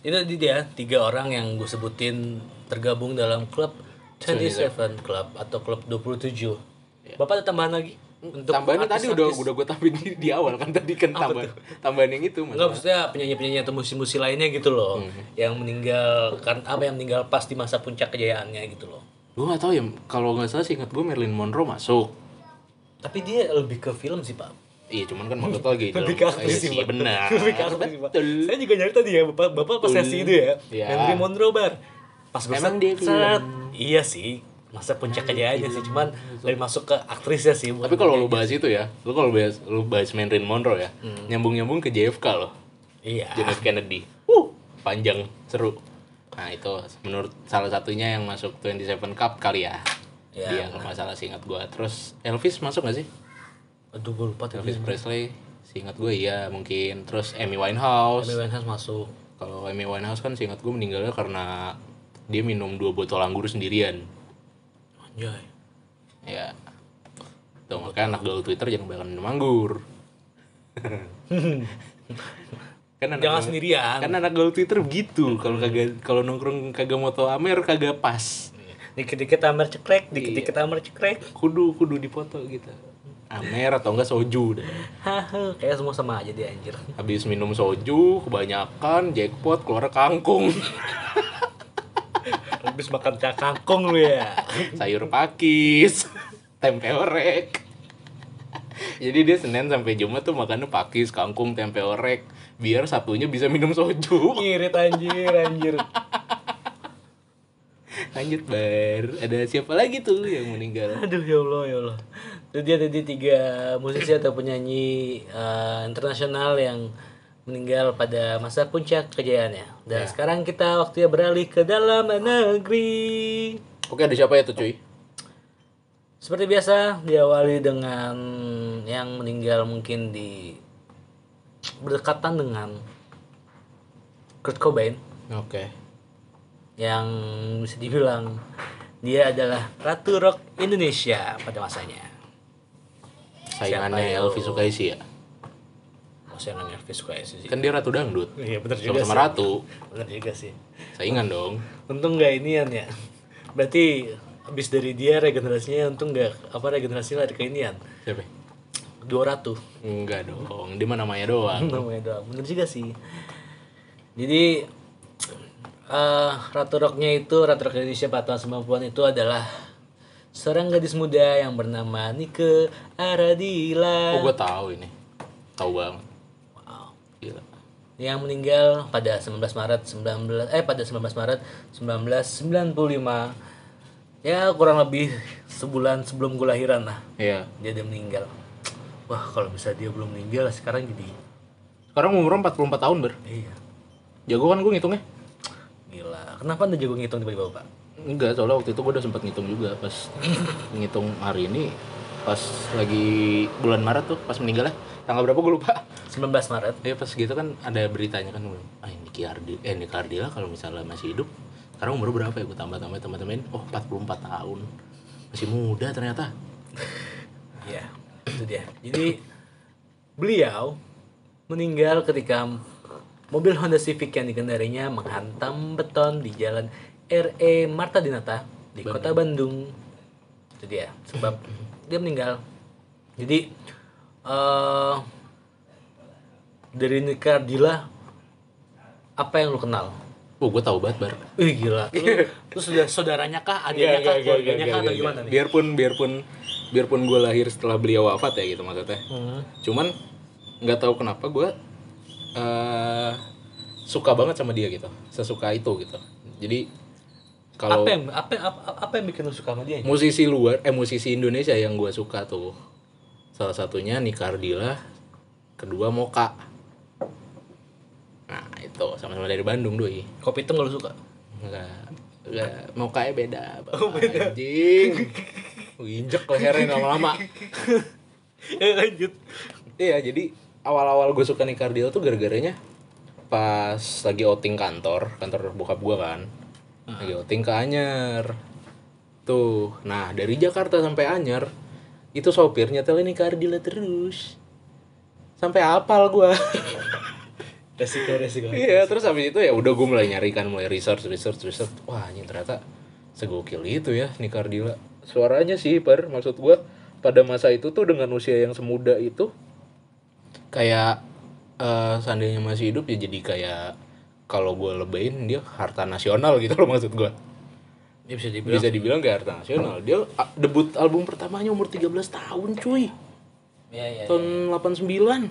Itu tadi dia tiga orang yang gue sebutin tergabung dalam klub 27 Club atau klub 27 Bapak ada tambahan lagi? Untuk
tambahannya tadi udah
artis-artis?
udah gue tambahin di, di awal kan tadi kan tambahan tambahan yang itu
Enggak
mas
maksudnya penyanyi-penyanyi atau musisi-musisi lainnya gitu loh Yang meninggal kan apa yang meninggal pas di masa puncak kejayaannya gitu loh.
Gue nggak tahu ya kalau nggak salah sih ingat gue Marilyn Monroe masuk.
Tapi dia lebih ke film sih pak.
Iya cuman kan maksud lagi
Lebih ke aktris sih
iya,
Pak.
benar.
Lebih ke aktris sih Pak.
betul.
Saya juga nyari tadi ya Bapak, bapak pas sesi itu ya.
Iya.
Henry Monroe bar. Pas gue
Emang dia
set, Iya sih Masa puncak kejayaannya sih. Cuman dari masuk ke aktrisnya sih
tapi kalau lu bahas itu ya lu kalau bahas lu bahas Marilyn Monroe ya nyambung nyambung ke JFK loh.
Iya.
John F Kennedy. Uh panjang seru. Nah itu menurut salah satunya yang masuk 27 Cup kali ya.
Ya,
dia kalau nggak salah seingat gue terus Elvis masuk gak sih?
Aduh gue lupa
Elvis Presley seingat gue iya mungkin. Terus Amy Winehouse.
Amy Winehouse masuk.
Kalau Amy Winehouse kan seingat gue meninggalnya karena dia minum dua botol anggur sendirian
anjay
ya. Tuh makanya anak gaul Twitter jangan banyak minum anggur kan anak
jangan sendirian.
kan anak gaul Twitter begitu kalau kagak kalau nongkrong kagak moto Amer kagak pas.
Dikit-dikit amer cekrek dikit-dikit amer cekrek.
Kudu kudu dipoto gitu. Amer atau enggak soju deh.
Kayak semua sama aja dia anjir.
Habis minum soju kebanyakan jackpot keluar kangkung
habis makan kangkung lu ya?
Sayur pakis tempe orek. Jadi dia senin sampai jumat tuh makannya pakis kangkung tempe orek. Biar sabtunya bisa minum soju.
Ngirit anjir anjir.
Lanjut bar. Ada siapa lagi tuh yang meninggal?
Aduh ya allah ya allah. Itu dia tadi tiga musisi atau penyanyi eh, internasional yang meninggal pada masa puncak kejayaannya dan sekarang kita waktunya beralih ke dalam negeri.
Oke ada siapa ya tuh cuy?
Seperti biasa diawali dengan yang meninggal mungkin di berdekatan dengan Kurt Cobain.
Oke.
Yang bisa dibilang dia adalah ratu rock Indonesia pada masanya.
saingannya Elvi Sukaisi ya
Yang namanya Elvis Sukaisi sih.
kan dia ratu dangdut
Iya bener
sama
juga
sama
sih.
ratu
Bener juga sih.
saingan dong
Untung nggak inian ya. Berarti habis dari dia regenerasinya untung nggak apa regenerasi lari ke inian.
siapa
Dua ratu.
enggak dong dia mah namanya doang
namanya doang bener juga sih jadi eh ratu rocknya itu ratu rock Indonesia pada tahun 90-an itu adalah seorang gadis muda yang bernama Nike Aradila
oh gue tahu ini tahu banget.
Yang meninggal pada 19 Maret 19 eh pada 19 Maret 1995 ya kurang lebih sebulan sebelum gue lahiran lah
Iya.
dia dia meninggal wah kalau bisa dia belum meninggal sekarang jadi
Sekarang umurnya 44 tahun ber.
iya
Jago kan gue ngitungnya?
Gila, kenapa anda jago ngitung tiba-tiba pak?
Enggak, soalnya waktu itu gue udah sempat ngitung juga pas ngitung hari ini pas lagi bulan Maret tuh pas meninggalnya tanggal berapa gue lupa.
19 Maret.
Ya pas gitu kan ada beritanya kan ah ini Ardi eh Niki Ardila kalau misalnya masih hidup. Sekarang umur berapa ya? Gue tambah tambah teman-teman oh 44 tahun. Masih muda ternyata.
Iya, itu dia. Jadi beliau meninggal ketika mobil Honda Civic yang dikendarinya menghantam beton di jalan RE Marta Dinata di kota Bandung. Itu dia sebab dia meninggal. Jadi eh dari Nika Ardila apa yang lu kenal?
oh gue tahu banget bar.
Ih gila, lu, lu sudah saudaranya kah, adiknya kah, keluarganya kah, atau gimana nih?
biarpun biarpun biarpun gue lahir setelah beliau wafat ya gitu maksudnya.
Hmm.
cuman nggak tahu kenapa gue eh suka banget sama dia gitu. Sesuka itu gitu. Jadi kalau
Apa yang apa, apa apa yang bikin lu suka sama dia?
musisi luar eh musisi Indonesia yang gue suka tuh. Salah satunya Nika Ardila kedua Moka. Nah itu sama-sama dari Bandung doi.
Kopi itu nggak lu suka?
enggak enggak. Mokanya beda oh, beda. Anjing. Injek lehernya lama-lama.
Eh lanjut.
Iya, jadi awal-awal gue suka Nika Ardila tuh gara-garanya pas lagi outing kantor, kantor bokap gue kan. Lagi outing ke Anyer. Tuh, nah dari Jakarta sampai Anyer, itu sopirnya nyetelin Nika Ardila terus. Sampai apal gue.
Resiko resiko.
iya, terus habis itu ya udah gue mulai nyari kan, mulai research, research, research. Wah, ini ternyata segokil itu ya Nika Ardila. Suaranya sih, per maksud gue pada masa itu tuh dengan usia yang semuda itu kayak eh seandainya masih hidup ya jadi kayak kalau gue lebayin dia harta nasional gitu loh maksud gue
Dia bisa dibilang.
Bisa dibilang kayak harta nasional. Dia debut album pertamanya umur 13 tahun cuy.
Ya ya.
tahun 89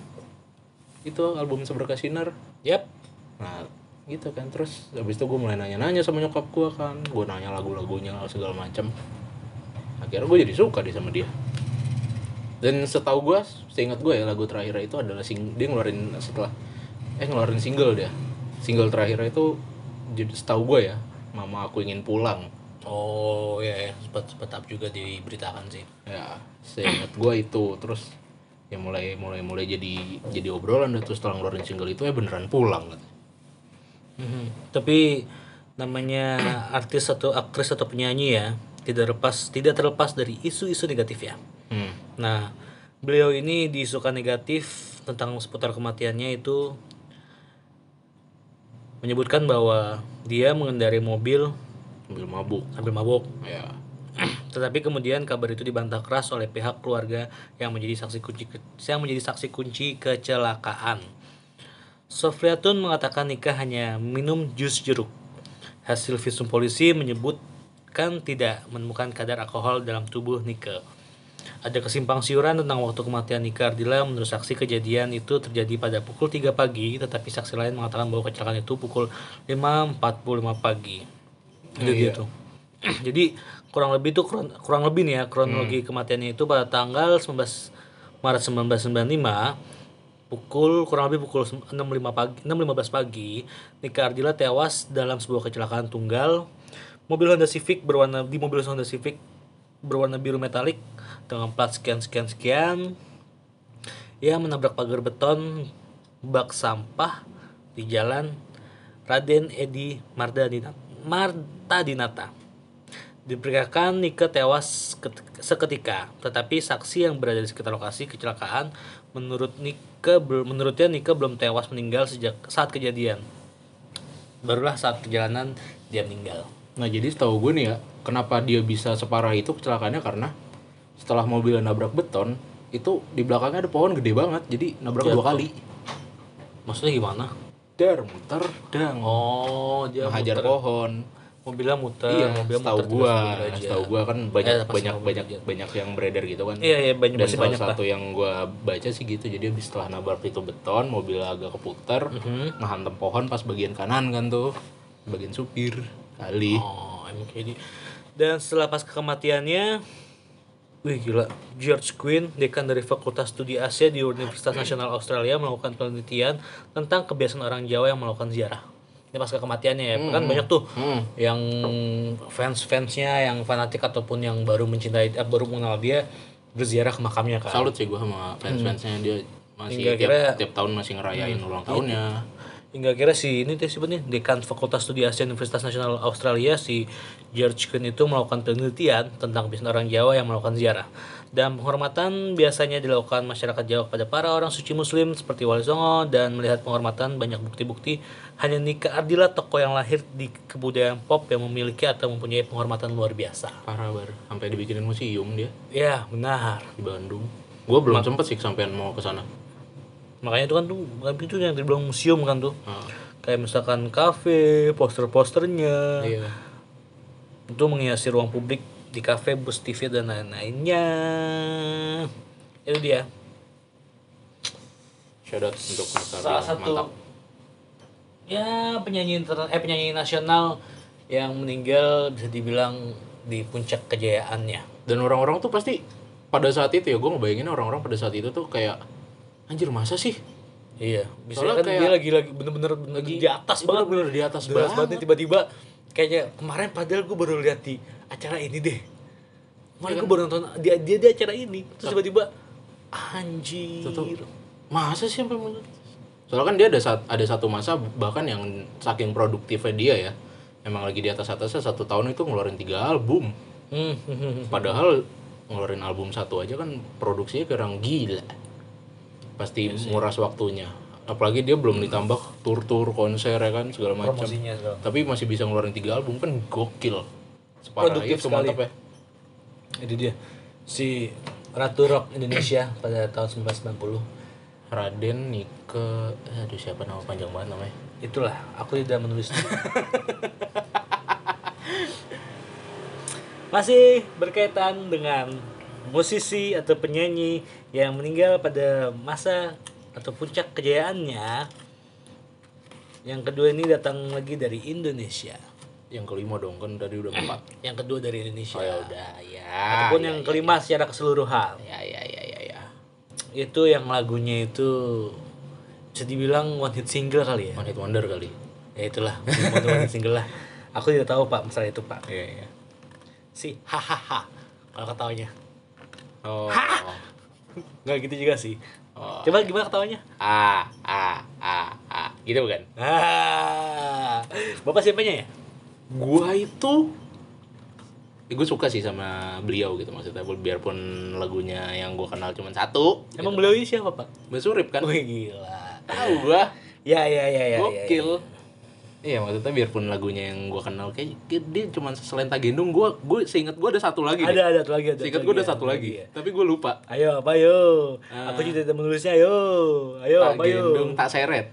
itu album seberkas sinar.
Yap.
nah gitu kan. Terus habis itu gue mulai nanya-nanya sama nyokap gue kan. Gue nanya lagu-lagunya segala macam akhirnya gue jadi suka deh sama dia. Dan setahu gue seingat gue ya lagu terakhir itu adalah sing dia ngeluarin setelah eh ngeluarin single dia single terakhir itu jadi setahu gue ya mama aku ingin pulang
Oh ya, ya. sempat sempat up juga diberitakan sih.
ya seingat gue itu terus ya mulai mulai mulai jadi jadi obrolan dan terus setelah ngeluarin single itu ya beneran pulang
Mhm. Tapi namanya artis atau aktris atau penyanyi ya tidak lepas tidak terlepas dari isu-isu negatif ya.
hmm.
Nah, beliau ini diisukan negatif tentang seputar kematiannya itu menyebutkan bahwa dia mengendarai mobil
sambil mabuk
sambil mabuk.
ya
Tetapi kemudian kabar itu dibantah keras oleh pihak keluarga yang menjadi saksi kunci ke- yang menjadi saksi kunci kecelakaan. Sofriatun mengatakan Nika hanya minum jus jeruk. Hasil visum polisi menyebutkan tidak menemukan kadar alkohol dalam tubuh Nika. Ada kesimpang siuran tentang waktu kematian Nika Ardila menurut saksi kejadian itu terjadi pada pukul 3 pagi tetapi saksi lain mengatakan bahwa kecelakaan itu pukul 5.45 pagi. Itu dia tuh. Jadi kurang lebih tuh kurang, kurang lebih nih ya kronologi kematiannya itu pada tanggal 19 Maret 1995 pukul kurang lebih pukul 6.05 pagi 6.15 pagi Nika Ardila tewas dalam sebuah kecelakaan tunggal mobil Honda Civic berwarna di mobil Honda Civic berwarna biru metalik dengan plat sekian sekian sekian ia menabrak pagar beton bak sampah di jalan Raden Edi Mardadinata, Martadinata. Diperkirakan Nika tewas ket- seketika, tetapi saksi yang berada di sekitar lokasi kecelakaan menurut Nika bel- menurutnya Nika belum tewas meninggal sejak saat kejadian. Barulah saat perjalanan dia meninggal.
nah jadi setahu gue nih ya kenapa dia bisa separah itu kecelakaannya karena setelah mobilnya nabrak beton itu di belakangnya ada pohon gede banget jadi nabrak dua kali.
Maksudnya gimana?
dar muter dang.
Oh, dia
hajar pohon.
Mobilnya muter,
iya
mobilnya terus
gua setahu gua kan banyak
Eh,
banyak banyak
aja.
banyak yang beredar gitu kan.
Iya, iya banyak
dan salah
banyak lah.
satu yang gua baca sih gitu jadi habis setelah nabrak itu beton mobil agak keputar
Mhm.
ngehantem pohon pas bagian kanan kan tuh bagian supir kali.
Oh, emang kayak Dan setelah pas kematiannya, wih gila, George Quinn, dekan dari Fakultas Studi Asia di Universitas Nasional Australia melakukan penelitian tentang kebiasaan orang Jawa yang melakukan ziarah. Ini pas kematiannya ya, kan banyak tuh
Hmm.
yang fans-fansnya yang fanatik ataupun yang baru mencintai, eh, baru mengenal dia berziarah ke makamnya kan.
salut sih gua sama fans-fansnya dia masih
Hingga
tiap,
kira-
tiap tahun masih ngerayain ulang tahunnya
Hingga kira si ini siapa nih dekan Fakultas Studi Asia Universitas Nasional Australia si George Quinn itu melakukan penelitian tentang kebiasaan orang Jawa yang melakukan ziarah. Dan penghormatan biasanya dilakukan masyarakat Jawa kepada para orang suci muslim seperti Wali Songo dan melihat penghormatan banyak bukti-bukti hanya Nika Ardila tokoh yang lahir di kebudayaan pop yang memiliki atau mempunyai penghormatan luar biasa.
parah bar sampai dibikinin museum dia
Ya, benar.
di Bandung gua belum sempet sih sampean mau ke sana
Makanya itu kan tuh itu yang dibilang museum kan tuh.
Ah,
Kayak misalkan kafe, poster-posternya.
iya
itu menghiasi ruang publik di kafe, bus TV dan lain-lainnya. Itu dia.
shout out untuk Mas
Salah satu
mantap
ya penyanyi inter eh penyanyi nasional yang meninggal bisa dibilang di puncak kejayaannya.
dan orang-orang tuh pasti pada saat itu ya gue ngebayangin orang-orang pada saat itu tuh kayak anjir masa sih?
Iya, bisa
Soalnya
kan
kayak-
dia lagi lagi bener-bener lagi di atas banget.
bener di atas
Di atas
banget.
banget nih, tiba-tiba kayaknya kemarin padahal gue baru lihat di acara ini deh. Kemarin gue baru nonton dia dia di acara ini. Terus tiba-tiba anjir.
Itu tuh, masa sih sampai menurut soalnya kan dia ada saat ada satu masa bahkan yang saking produktifnya dia ya. Emang lagi di atas atasnya satu tahun itu ngeluarin tiga album.
Hmm.
padahal ngeluarin album satu aja kan produksinya kurang gila pasti nguras waktunya. Apalagi dia belum ditambah tur-tur konser ya kan segala macam. Tapi masih bisa ngeluarin tiga album kan gokil. Separah
Produktif
itu
sekali.
mantap ya.
Itu dia si Ratu Rock Indonesia pada tahun 1990.
Raden Nike eh, aduh siapa nama panjang banget namanya?
Itulah, aku tidak menulis. Masih berkaitan dengan musisi atau penyanyi yang meninggal pada masa atau puncak kejayaannya. Yang kedua ini datang lagi dari Indonesia.
yang kelima dong kan tadi udah empat.
Yang kedua dari Indonesia.
oh ya udah. Ya.
Ataupun
ya,
yang
ya,
kelima secara keseluruhan.
ya ya ya ya ya.
Itu yang lagunya itu bisa dibilang one hit single kali ya.
one hit wonder kali.
Ya itulah. One hit single lah. Aku tidak tahu pak masalah itu pak.
Iya iya.
Si hahaha kalau ketawanya.
Oh.
Nggak gitu juga sih.
Oh.
coba gimana ketawanya?
A A A A. Gitu bukan?
ah. Bapak siapanya ya?
Gua itu eh, gue suka sih sama beliau gitu maksudnya. Biarpun lagunya yang gue kenal cuma satu
emang beliau ini siapa pak?
Mbak Surip kan.
Wih gila.
Tahu gua.
Ya ya ya ya ya,
gokil iya maksudnya biarpun lagunya yang gue kenal kayak dia cuma selenta gendong gue gue seingat gue ada satu lagi
ada ada satu lagi ada
seingat gue ada satu lagi
ya.
tapi gue lupa
ayo apa yo
Ah.
aku juga tidak menulisnya ayo ayo
tak
apa yo
gendong tak seret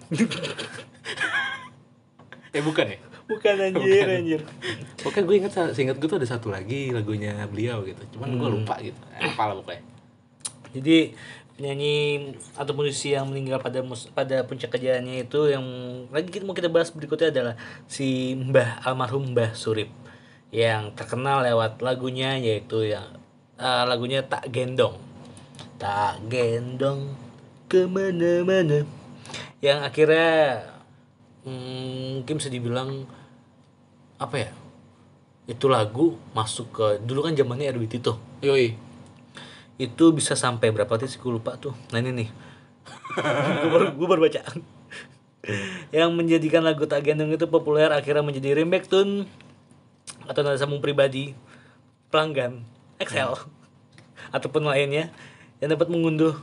eh bukan ya
bukan anjir anjir
Pokoknya gue inget, seingat gue tuh ada satu lagi lagunya beliau gitu. Cuman gue
Hmm.
lupa gitu. Eh, Apa lah pokoknya.
jadi penyanyi atau musisi yang meninggal pada mus- pada puncak kejayaannya itu yang lagi kita mau kita bahas berikutnya adalah si Mbah almarhum Mbah Surip yang terkenal lewat lagunya yaitu yang eh, lagunya tak gendong. Tak gendong ke mana-mana. Yang akhirnya hmm, mungkin bisa dibilang apa ya itu lagu masuk ke dulu kan zamannya RWT tuh.
Yoi.
Itu bisa sampai berapa? Sih gue lupa tuh. Nah ini nih. Gue baru, gue baru baca. Yang menjadikan lagu tak gendong itu populer akhirnya menjadi remake tune atau nada sambung pribadi pelanggan Excel ataupun lainnya yang dapat mengunduh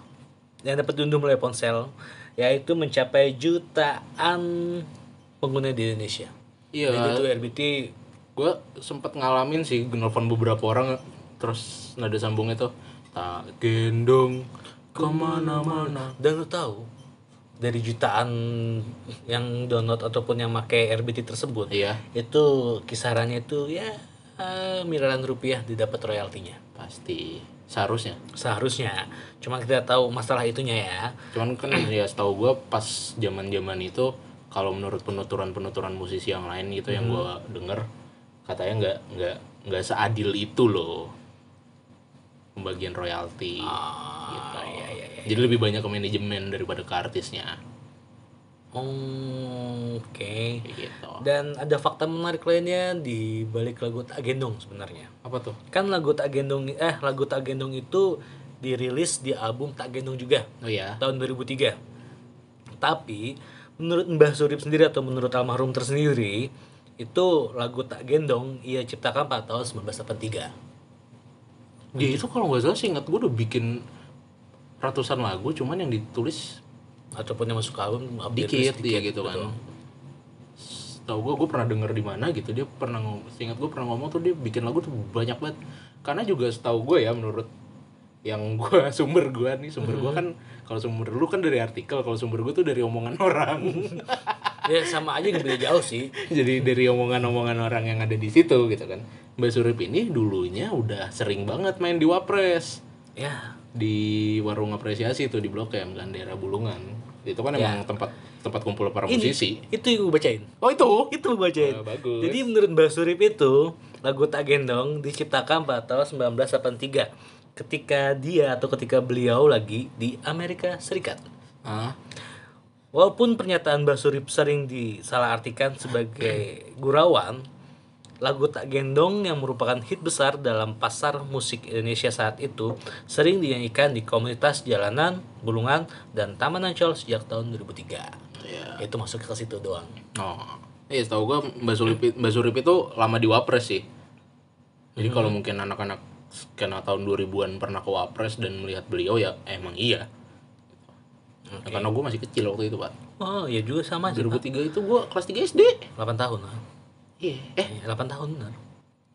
yang dapat diunduh melalui ponsel yaitu mencapai jutaan pengguna di Indonesia.
Iya.
Jadi itu RBT
Gue sempet ngalamin sih nelfon beberapa orang terus nada sambungnya tuh tak gendong ke mana-mana.
Dan lu tahu dari jutaan yang download ataupun yang pakai RBT tersebut,
Iya.
itu kisarannya itu ya eh, miliaran rupiah didapat royaltinya.
Pasti. Seharusnya.
Seharusnya. Cuma kita tahu masalah itunya ya.
Cuman kan ya setahu gue pas zaman-zaman itu kalau menurut penuturan-penuturan musisi yang lain gitu yang gue denger katanya nggak nggak nggak seadil itu loh pembagian royalti gitu.
iya, iya,
Jadi lebih banyak ke manajemen daripada ke artisnya
Oh, Oke.
kayak gitu.
Dan ada fakta menarik lainnya di balik lagu Tak Gendong sebenarnya.
Apa tuh?
Kan lagu Tak Gendong eh lagu Tak Gendong itu dirilis di album Tak Gendong juga.
Oh ya.
tahun 2003. Tapi menurut Mbah Surip sendiri atau menurut almarhum tersendiri itu lagu Tak Gendong ia ciptakan pada tahun 1983.
Dia itu kalau nggak salah sih ingat gue udah bikin ratusan lagu cuman yang ditulis
Ataupun yang masuk album
dikit,
dirilis
ya gitu kan. Tahu gue gue pernah denger di mana gitu dia pernah ngomong, ingat gue pernah ngomong tuh dia bikin lagu tuh banyak banget. Karena juga setahu gue ya menurut yang gue sumber gue nih sumber gue kan kalau sumber lu kan dari artikel kalau sumber gue tuh dari omongan orang
Ya sama aja nggak beda jauh sih.
jadi dari omongan-omongan orang yang ada di situ gitu kan Mbak Surip ini dulunya udah sering banget main di Wapres
Ya,
di warung apresiasi tuh di Blok M kan daerah Bulungan itu kan
Ya.
emang tempat tempat kumpul para
ini
musisi
itu yang gue bacain.
oh itu
Itu gue bacain.
Oh, bagus.
Jadi menurut Mbah Surip itu lagu Tak Gendong diciptakan pada tahun 1983 ketika dia atau ketika beliau lagi di Amerika Serikat.
ah
Walaupun pernyataan Mbah Surip sering disalahartikan sebagai gurauan, lagu Tak Gendong yang merupakan hit besar dalam pasar musik Indonesia saat itu sering dinyanyikan di komunitas jalanan, bulungan, dan Taman Ancol sejak tahun 2003.
ya
Itu masuk ke situ doang.
oh iya tahu gua Mbak Surip Mbak Surip itu lama di Wapres sih jadi
Hmm.
kalau mungkin anak-anak kena tahun 2000-an pernah ke Wapres dan melihat beliau ya emang iya Ya, karena gue masih kecil waktu itu pak
Oh, ya juga sama aja. Pak.
2003 itu gue kelas 3 SD
8 tahun. lah.
iya eh
Eh, 8 tahun benar.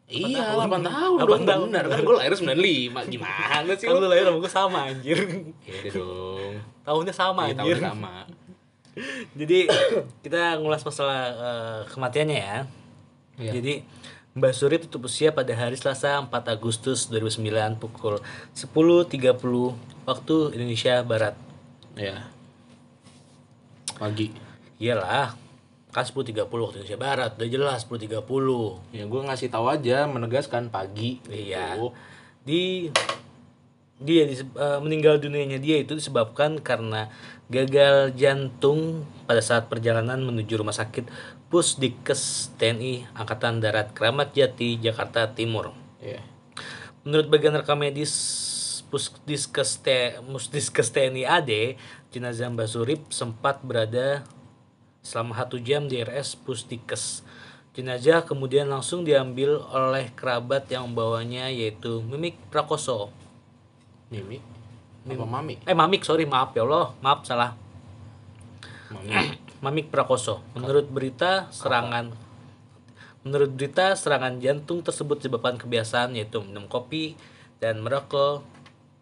iya 8 tahun,
Delapan
dong
tahun.
bener kan gue lahir 95 gimana sih
Kan
lu
lahir sama gue sama anjir.
iya dong
Tahunnya sama
Iya,
anjir.
tahun sama
Jadi kita ngulas masalah eh, kematiannya ya.
Iya.
Jadi Mbak Suri tutup usia pada hari Selasa 4 Agustus 2009 pukul 10.30 waktu Indonesia Barat.
Ya pagi
Iyalah, kan 10.30 waktu Indonesia Barat, udah jelas 10.30.
ya gue ngasih tahu aja menegaskan pagi
Iya.
gitu.
Di dia diseb- eh, meninggal dunianya dia itu disebabkan karena gagal jantung pada saat perjalanan menuju rumah sakit Pusdikes TNI Angkatan Darat Kramat Jati Jakarta Timur.
Iya.
Menurut bagian rekam medis Pusdiskes T- Musdiskes TNI AD, jenazah Mbak Surip sempat berada selama satu jam di RS Pusdikes. Jenazah kemudian langsung diambil oleh kerabat yang membawanya yaitu Mimik Prakoso.
Mimi. Apa Mami?
Eh Mamik, sorry maaf ya Allah, maaf salah.
Mami.
Mamik Prakoso. Menurut berita serangan Menurut berita serangan jantung tersebut disebabkan kebiasaan yaitu minum kopi dan merokok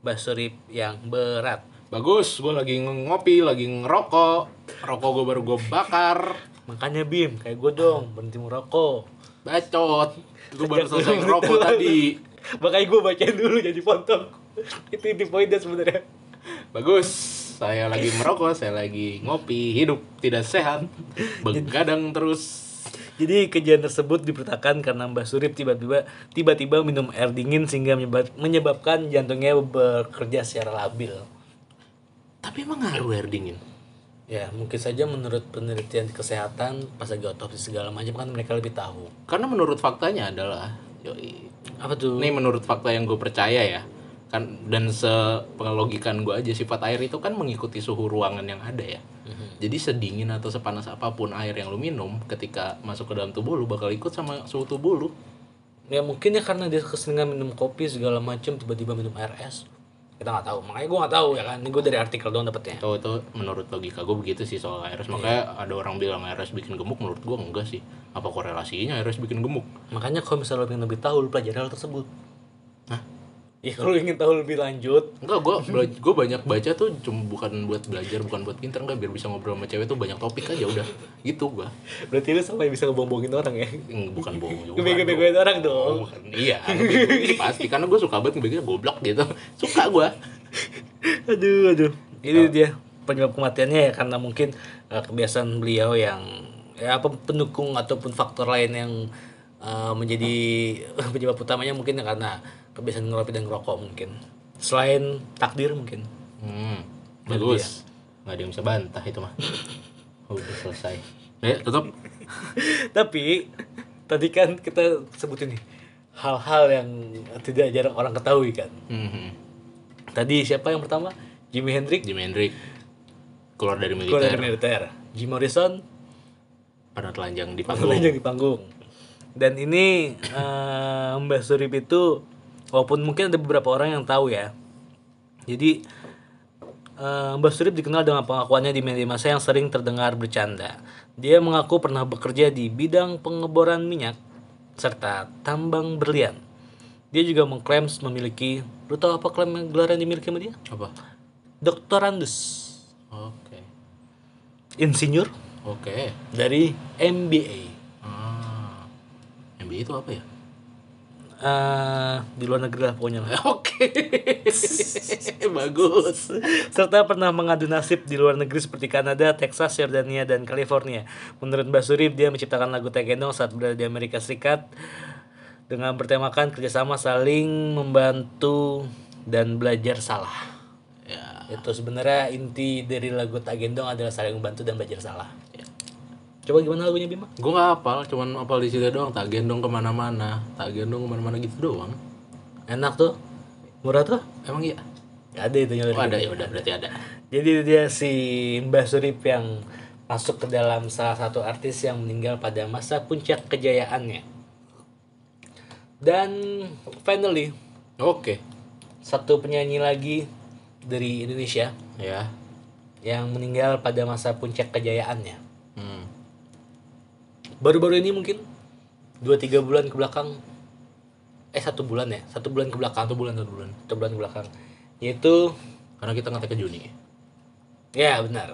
basurip yang berat.
Bagus, gue lagi ngopi, lagi ngerokok. Rokok gue baru gue bakar.
Makanya Bim, kayak gue dong, berhenti merokok.
Bacot. Gue baru selesai ngerokok tadi.
Makanya gue bacain dulu jadi potong. Itu inti poinnya sebenarnya.
Bagus. Saya lagi merokok, saya lagi ngopi, hidup tidak sehat, begadang terus.
Jadi kejadian tersebut diberitakan karena Mbah Surip tiba-tiba tiba-tiba minum air dingin sehingga menyebab- menyebabkan jantungnya bekerja secara labil.
Tapi emang ngaruh air dingin.
Ya, mungkin saja menurut penelitian kesehatan pas lagi otopsi segala macam kan mereka lebih tahu.
Karena menurut faktanya adalah, yoi,
Apa tuh?
ini menurut fakta yang gue percaya ya, kan dan sepengelogikan gue aja sifat air itu kan mengikuti suhu ruangan yang ada ya. Jadi sedingin atau sepanas apa pun air yang lu minum ketika masuk ke dalam tubuh lu bakal ikut sama suhu tubuh lu.
Ya mungkin ya karena dia keseringan minum kopi segala macam tiba-tiba minum air es. Kita nggak tahu. Makanya gue nggak tahu ya kan. Ini gue dari artikel doang dapetnya.
Itu itu menurut logika gue begitu sih soal ARS. Makanya ada orang bilang ARS bikin gemuk menurut gue enggak sih. Apa korelasinya ARS bikin gemuk?
Makanya kalau misalnya lo ingin lebih tahu, lo pelajari hal tersebut.
Hah?
Ya kalau ingin tahu lebih lanjut,
Enggak, gue gue banyak baca tuh cuma bukan buat belajar, bukan buat pinter enggak biar bisa ngobrol sama cewek tuh banyak topik aja udah. Gitu gue.
berarti lo sampai bisa ngebohong-bohongin orang ya.
Bukan bohong juga.
Ngebego-begoin orang
Oh,
dong.
bukan. Iya, ngebego-begoin pasti karena gue suka banget ngebegoin goblok gitu. Suka gue.
aduh, aduh. Ini dia penyebab kematiannya ya karena mungkin eh, kebiasaan beliau yang ya apa pendukung ataupun faktor lain yang eh, menjadi penyebab utamanya mungkin ya karena kebiasaan ngeropi dan ngerokok mungkin. Selain takdir mungkin.
Hmm, bagus. Nggak ada yang bisa bantah itu mah. Udah selesai. Eh, tutup.
Tapi tadi kan kita sebutin nih hal-hal yang tidak jarang orang ketahui kan.
Mhm.
Tadi siapa yang pertama? Jimi Hendrix
Jimi Hendrix keluar dari
keluar
militer
dari militer. Jim Morrison
pada telanjang di panggung.
telanjang di panggung. Dan ini eh, Mbah Surip itu walaupun mungkin ada beberapa orang yang tahu ya. Jadi eh, Mbah Surip dikenal dengan pengakuannya di media massa yang sering terdengar bercanda. Dia mengaku pernah bekerja di bidang pengeboran minyak serta tambang berlian. Dia juga mengklaim memiliki, lu tahu apa klaim gelar yang dimiliki sama dia?
Apa?
Doktorandus,
Oke.
insinyur
Oke.
dari MBA.
Ah. MBA itu apa ya?
Eh, di luar negeri lah pokoknya lah.
Oke. Bagus.
serta pernah mengadu nasib di luar negeri seperti Kanada, Texas, Yordania, dan California. Menurut Mbak Surip, dia menciptakan lagu Tegendong saat berada di Amerika Serikat dengan bertemakan kerjasama saling membantu dan belajar salah.
Ya.
Itu sebenarnya inti dari lagu Tagendong adalah saling membantu dan belajar salah. Coba gimana lagunya Bima?
Gue gak hafal, cuman hafal di situ doang. Tak gendong ke mana-mana, tak gendong ke mana-mana gitu doang.
Enak tuh, murah tuh.
Emang iya?
Ada itu
Oh ada ya udah berarti ada.
Jadi dia si Mbah Surip yang masuk ke dalam salah satu artis yang meninggal pada masa puncak kejayaannya. Dan finally
Oke.
satu penyanyi lagi dari Indonesia
Ya.
yang meninggal pada masa puncak kejayaannya. Baru-baru ini mungkin 2-3 bulan ke belakang eh satu bulan ya satu bulan ke belakang
Satu bulan satu bulan.
satu bulan ke belakang yaitu
Karena kita ngetek ke Juni.
Ya benar.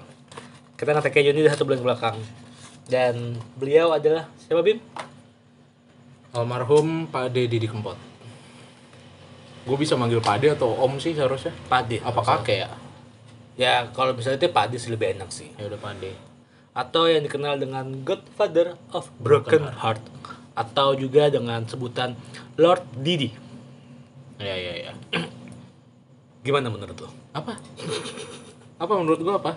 Kita ngetek Juni udah satu bulan belakang. Dan beliau adalah siapa Bim?
Almarhum Pak De Didi Kempot. Gue bisa manggil Pak De atau Om sih seharusnya.
Pade.
Apa kakek ya?
Ya kalau misalnya itu Pade sih lebih enak sih.
Ya udah Pak De.
Atau yang dikenal dengan Godfather of Broken Heart. Atau juga dengan sebutan Lord Didi.
Ya ya ya.
Gimana menurut lo?
Apa? Apa menurut gue apa?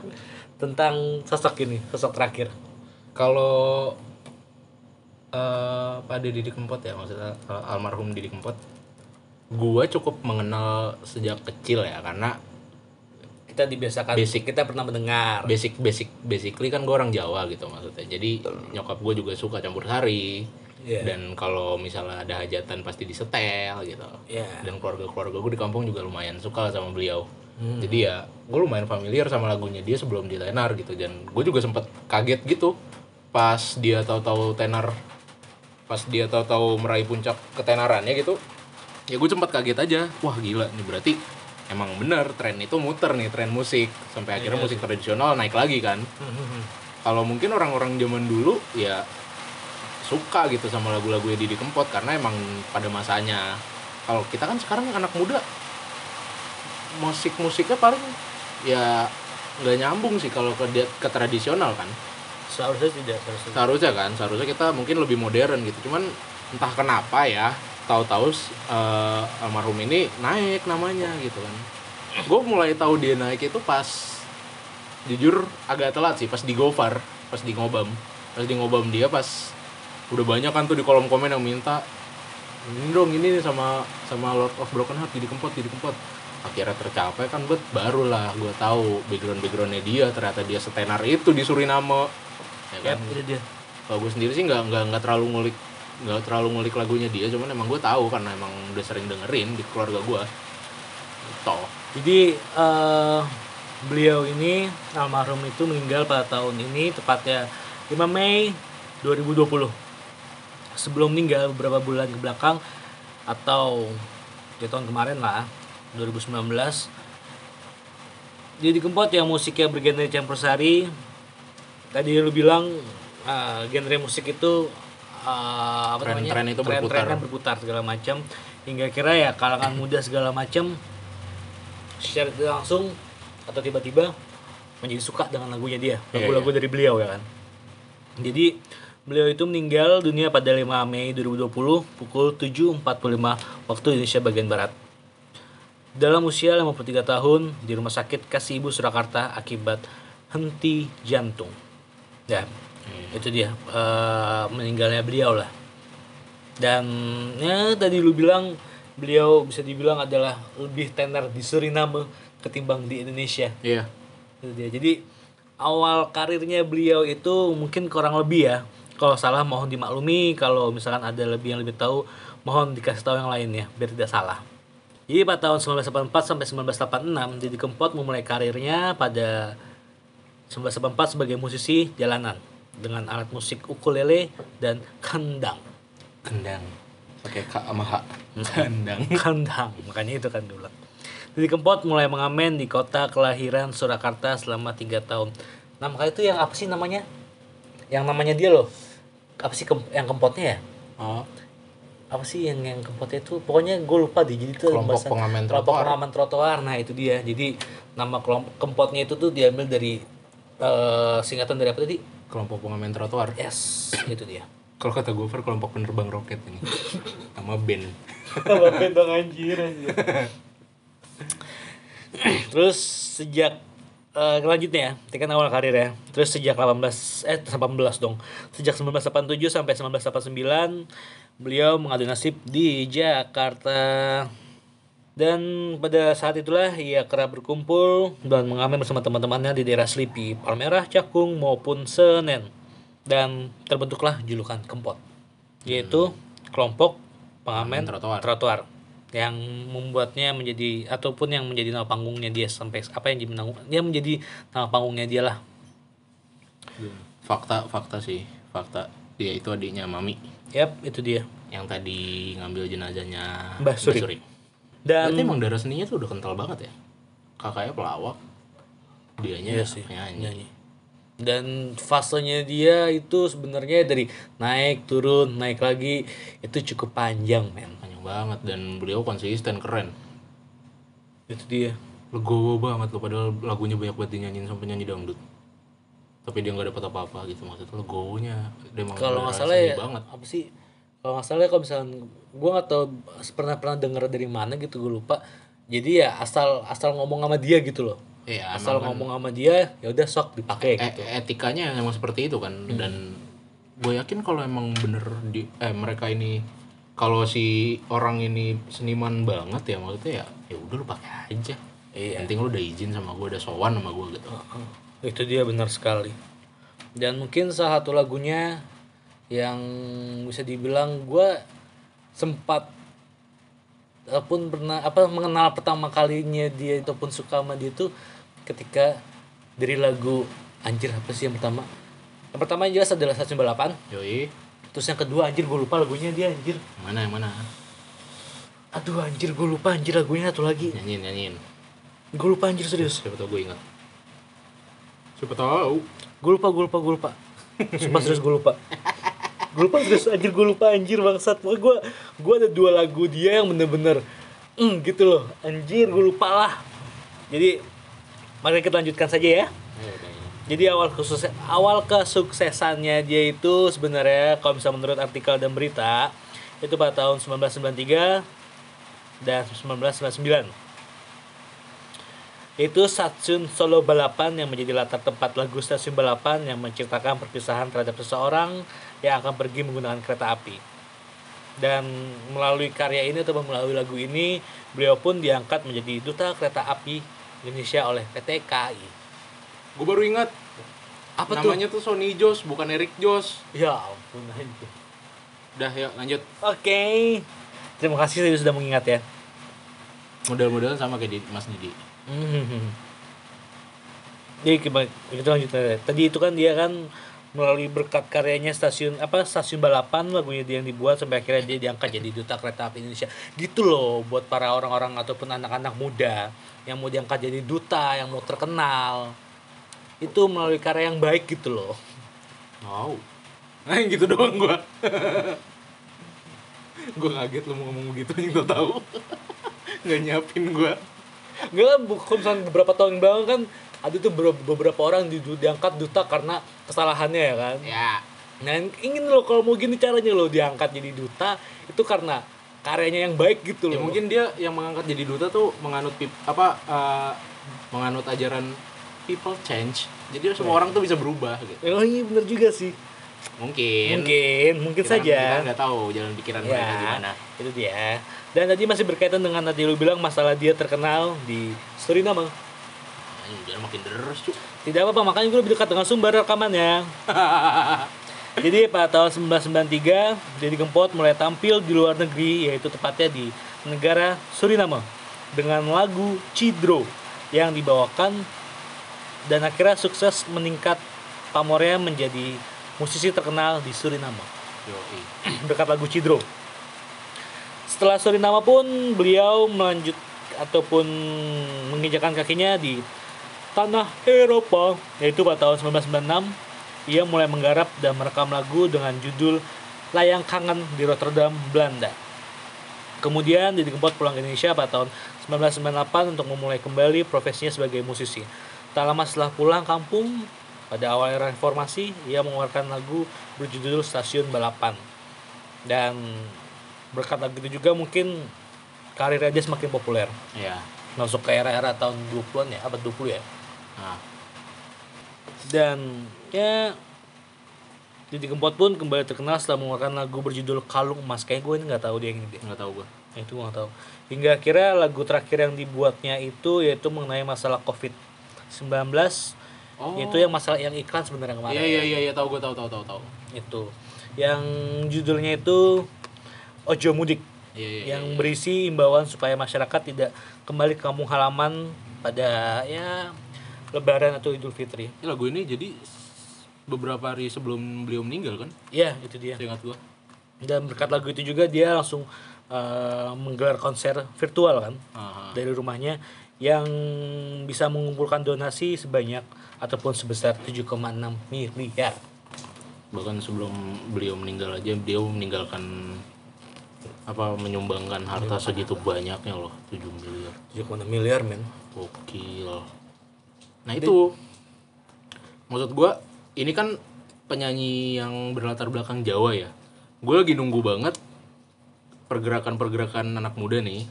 Tentang sosok ini, sosok terakhir.
Kalau eh Pak De Didi Kempot ya maksudnya eh, almarhum Didi Kempot gue cukup mengenal sejak kecil ya karena
kita dibiasakan
Basic.
kita pernah mendengar.
Basic basic basically kan gue orang Jawa gitu maksudnya. Jadi nyokap gue juga suka campur sari.
Iya.
dan kalau misalnya ada hajatan pasti disetel gitu.
Iya.
dan keluarga keluarga gue di kampung juga lumayan suka sama beliau.
Hmm.
jadi ya gue lumayan familiar sama lagunya dia sebelum di tenar gitu. Dan gue juga sempet kaget gitu pas dia tahu-tahu tenar pas dia tahu-tahu meraih puncak ketenarannya gitu. Ya gue sempat kaget aja. Wah gila nih berarti emang bener tren itu muter nih tren musik. Sampai akhirnya musik tradisional naik lagi kan. Kalau mungkin orang-orang zaman dulu ya suka gitu sama lagu-lagu Didi Kempot karena emang pada masanya. Kalau kita kan sekarang anak muda musik-musiknya paling ya nggak nyambung sih kalau ke, ke tradisional kan.
Seharusnya tidak seharusnya.
Seharusnya kan seharusnya kita mungkin lebih modern gitu. Cuman entah kenapa ya tahu-tahu eh, almarhum ini naik namanya gitu kan. Gue mulai tahu dia naik itu pas jujur agak telat sih pas di Gofar pas di ngobam. Pas di ngobam dia pas udah banyak kan tuh di kolom komen yang minta ini dong ini nih sama sama Lord of Broken Heart jadi kempot jadi kempot. Akhirnya tercapai kan bet barulah gue tahu background backgroundnya dia ternyata dia setenar itu di Suriname. Ya kan?
Itu dia.
Kalau gue sendiri sih nggak nggak nggak terlalu ngulik nggak terlalu ngulik lagunya dia cuman emang gue tahu karena emang udah sering dengerin di keluarga gue toh
jadi eh, beliau ini almarhum itu meninggal pada tahun ini tepatnya 5 Mei 2020 sebelum meninggal beberapa bulan ke belakang atau di tahun kemarin lah 2019 jadi Kempot yang musiknya bergenre campur sari. Tadi lu bilang eh, genre musik itu eh, apa namanya
Tren-tren itu
tren-trennya
berputar.
berputar segala macam hingga kira ya kalangan muda segala macam secara langsung atau tiba-tiba menjadi suka dengan lagunya dia
Iya,
lagu-lagu dari beliau ya kan jadi beliau itu meninggal dunia pada 5 Mei 2020 pukul 7.45 waktu Indonesia bagian barat dalam usia 53 tahun di Rumah Sakit Kasih Ibu Surakarta akibat henti jantung. Ya, itu dia eh, meninggalnya beliau lah. Dan ya tadi lu bilang beliau bisa dibilang adalah lebih tenar di Suriname ketimbang di Indonesia.
iya
Itu dia. Jadi awal karirnya beliau itu mungkin kurang lebih ya. Kalau salah mohon dimaklumi, kalau misalkan ada lebih yang lebih tahu mohon dikasih tahu yang lainnya biar tidak salah. Jadi pada tahun 1984 sampai 1986 Didi Kempot memulai karirnya pada 1984 sebagai musisi jalanan dengan alat musik ukulele dan kendang.
kendang pakai k sama h kendang
Kendang, makanya itu kan dulu. Didi Kempot mulai mengamen di kota kelahiran Surakarta selama tiga tahun. Nah makanya itu yang apa sih namanya? Yang namanya dia loh. Apa sih kem- yang kempotnya ya?
oh,
Apa sih yang yang kempotnya itu? Pokoknya gue lupa deh. Jadi itu
Kelompok
bahasa-
pengamen
kelompok
trotoar.
pengamen trotoar. Nah itu dia. Jadi nama kelompok kempotnya itu tuh diambil dari eh, singkatan dari apa tadi?
Kelompok pengamen trotoar
Yes, itu dia.
kalau kata gue kelompok penerbang roket ini sama band
Tambah bentong anjir Terus sejak eh lanjutnya ya, ini kan awal karir ya. Terus sejak 18 eh 18 dong. Sejak 1987 sampai 1989 beliau mengadu nasib di Jakarta. Dan pada saat itulah ia kerap berkumpul dan mengamen bersama teman-temannya di daerah Selipi, Palmerah, Cakung maupun Senen. Dan terbentuklah julukan Kempot, yaitu kelompok pengamen
Trotoar.
trotoar yang membuatnya menjadi ataupun yang menjadi nama panggungnya dia sampai apa yang jadi nama- dia menjadi nama panggungnya dia lah.
fakta fakta sih fakta dia itu adiknya mami
Yap, itu dia.
yang tadi ngambil jenazahnya
Mbah Suri.
Dan
Dan
emang darah seninya tuh udah kental banget ya. Kakaknya pelawak, dianya
Iya sih,
penyanyi.
nyanyi. Dan fasenya dia itu sebenarnya dari naik turun naik lagi itu cukup panjang men.
Panjang banget dan beliau konsisten keren.
Itu dia.
Legowo banget loh padahal lagunya banyak banget dinyanyiin sama penyanyi dangdut. Tapi dia nggak dapat apa-apa gitu maksudnya legowonya.
Kalau nggak salah ya
banget.
apa sih? Kalau nggak salah ya kalau misalnya gue nggak tahu pernah pernah denger dari mana gitu gue lupa. Jadi ya asal asal ngomong sama dia gitu loh.
Iya,
asal
kan
ngomong sama dia ya udah sok dipakai
e-
gitu.
etikanya emang seperti itu kan dan gue yakin kalau emang bener di eh mereka ini kalau si orang ini seniman banget ya maksudnya ya ya udah lu pakai aja
Iya.
Penting lu udah izin sama gue udah sowan sama gue gitu
itu dia benar sekali dan mungkin salah satu lagunya yang bisa dibilang gue sempat ataupun pernah apa mengenal pertama kalinya dia ataupun suka sama dia itu ketika dari lagu anjir apa sih yang pertama? Yang pertama yang jelas adalah stasiun balapan
yoi.
Terus yang kedua anjir gue lupa lagunya dia anjir.
Mana yang mana?
Aduh anjir gue lupa anjir lagunya satu lagi.
Nyanyiin nyanyiin.
Gue lupa anjir serius.
Siapa tau gue ingat. Siapa tahu
gue lupa gue lupa gue lupa. Sumpah serius gue lupa gue lupa serius anjir gue lupa anjir bangsat. Gue gue ada dua lagu dia yang bener-bener mm, gitu loh. Anjir gue lupa lah. Jadi mari kita lanjutkan saja ya.
Ayo, udah, ya.
jadi awal khusus awal kesuksesannya dia itu sebenarnya kalau bisa menurut artikel dan berita itu pada tahun 1993 dan 1999 itu stasiun solo balapan yang menjadi latar tempat lagu stasiun balapan yang menceritakan perpisahan terhadap seseorang yang akan pergi menggunakan kereta api dan melalui karya ini atau melalui lagu ini beliau pun diangkat menjadi duta kereta api Indonesia oleh PT KAI
gue baru ingat
apa
namanya tuh Sony Jos bukan Eric Jos
tuh ya ampun anjir.
udah yuk lanjut
Oke. Terima kasih saya sudah mengingat ya.
model-modelan sama kayak di Mas Didi
Hmm. Jadi kita kita lanjut aja. Tadi itu kan dia kan melalui berkat karyanya stasiun apa stasiun balapan lagunya dia yang dibuat sampai akhirnya dia diangkat jadi duta kereta api Indonesia gitu loh buat para orang-orang ataupun anak-anak muda yang mau diangkat jadi duta yang mau terkenal itu melalui karya yang baik gitu loh
Wow. Nah, yang gitu doang gua. gua kaget lu mau ngomong begitu yang tau tahu. Nggak nyiapin gua.
Enggak kan bu- kalau misalnya beberapa tahun yang belakang kan ada tuh beberapa, orang di, diangkat duta karena kesalahannya ya kan.
Ya.
Nah ingin loh kalau mau gini caranya loh diangkat jadi duta itu karena karyanya yang baik gitu
Ya
loh.
mungkin dia yang mengangkat jadi duta tuh menganut pip- apa eh, menganut ajaran people change. Jadi semua orang tuh bisa berubah gitu.
Oh iya bener juga sih.
Mungkin.
Mungkin, mungkin
Kita-
saja.
Kita nggak tahu jalan pikiran mereka
Ya,
gimana.
itu dia. Dan tadi masih berkaitan dengan tadi lu bilang masalah dia terkenal di Suriname.
Makin deres.
Tidak apa-apa, makanya gue lebih dekat dengan sumber rekamannya. Jadi pada tahun 1993, Deddy Kempot mulai tampil di luar negeri, yaitu tepatnya di negara Suriname dengan lagu Cidro yang dibawakan dan akhirnya sukses meningkat pamornya menjadi musisi terkenal di Suriname
Yoi.
berkat lagu Cidro. Setelah Suriname pun beliau melanjut ataupun menginjakan kakinya di tanah Eropa yaitu pada tahun 1996 ia mulai menggarap dan merekam lagu dengan judul Layang Kangen di Rotterdam, Belanda. Kemudian Didi Kempot pulang ke Indonesia pada tahun 1998 untuk memulai kembali profesinya sebagai musisi. Tak lama setelah pulang kampung, pada awal era reformasi, ia mengeluarkan lagu berjudul Stasiun Balapan. Dan berkat lagu itu juga mungkin karirnya dia semakin populer.
Ya.
Masuk ke era-era tahun 20-an ya, abad 20 ya.
Nah,
Dan ya Didi Kempot pun kembali terkenal setelah mengeluarkan lagu berjudul Kalung Emas. Kayak gue ini nggak tahu dia yang ini deh.
nggak tahu gua.
Nah, itu gue nggak tahu. Hingga akhirnya lagu terakhir yang dibuatnya itu yaitu mengenai masalah COVID-19.
Oh.
Itu yang masalah yang iklan sebenarnya kemarin.
Iya iya iya iya tahu gua tahu tahu tahu tahu.
Itu. Yang judulnya itu Ojo Mudik.
Iya iya.
yang
iya.
berisi imbauan supaya masyarakat tidak kembali ke kampung halaman pada ya Lebaran atau Idul Fitri.
Ini lagu ini jadi beberapa hari sebelum beliau meninggal kan?
Iya, itu dia.
Ingat gua.
Dan berkat lagu itu juga dia langsung eh, menggelar konser virtual kan
Aha.
dari rumahnya yang bisa mengumpulkan donasi sebanyak ataupun sebesar 7,6 miliar.
Bahkan sebelum beliau meninggal aja dia meninggalkan apa menyumbangkan harta segitu banyaknya loh 7 miliar.
7,6 miliar men.
Gokil. Nah itu maksud gua ini kan penyanyi yang berlatar belakang Jawa ya. Gue lagi nunggu banget pergerakan-pergerakan anak muda nih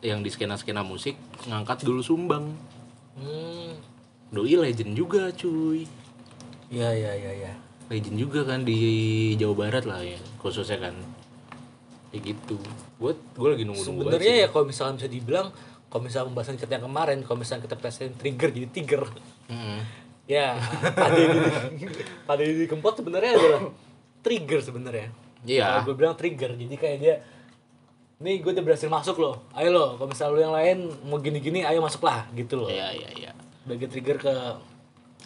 yang di skena-skena musik ngangkat dulu sumbang.
Hmm.
Doi legend juga cuy.
Ya ya ya ya.
Legend juga kan di Jawa Barat lah ya khususnya kan. kayak gitu gue gue lagi nunggu nunggu
sebenarnya ya kalau misalkan bisa dibilang kalau misalnya pembahasan kita yang kemarin kalau misalnya kita presen trigger jadi tiger ya pada ini. Pada ini kempot sebenarnya adalah trigger sebenarnya.
Iya.
kalau gue bilang trigger jadi kayak dia nih gue udah berhasil masuk loh. Ayo lo kalau misalnya lo yang lain mau gini-gini ayo masuklah gitu loh.
Iya iya iya.
Sebagai trigger ke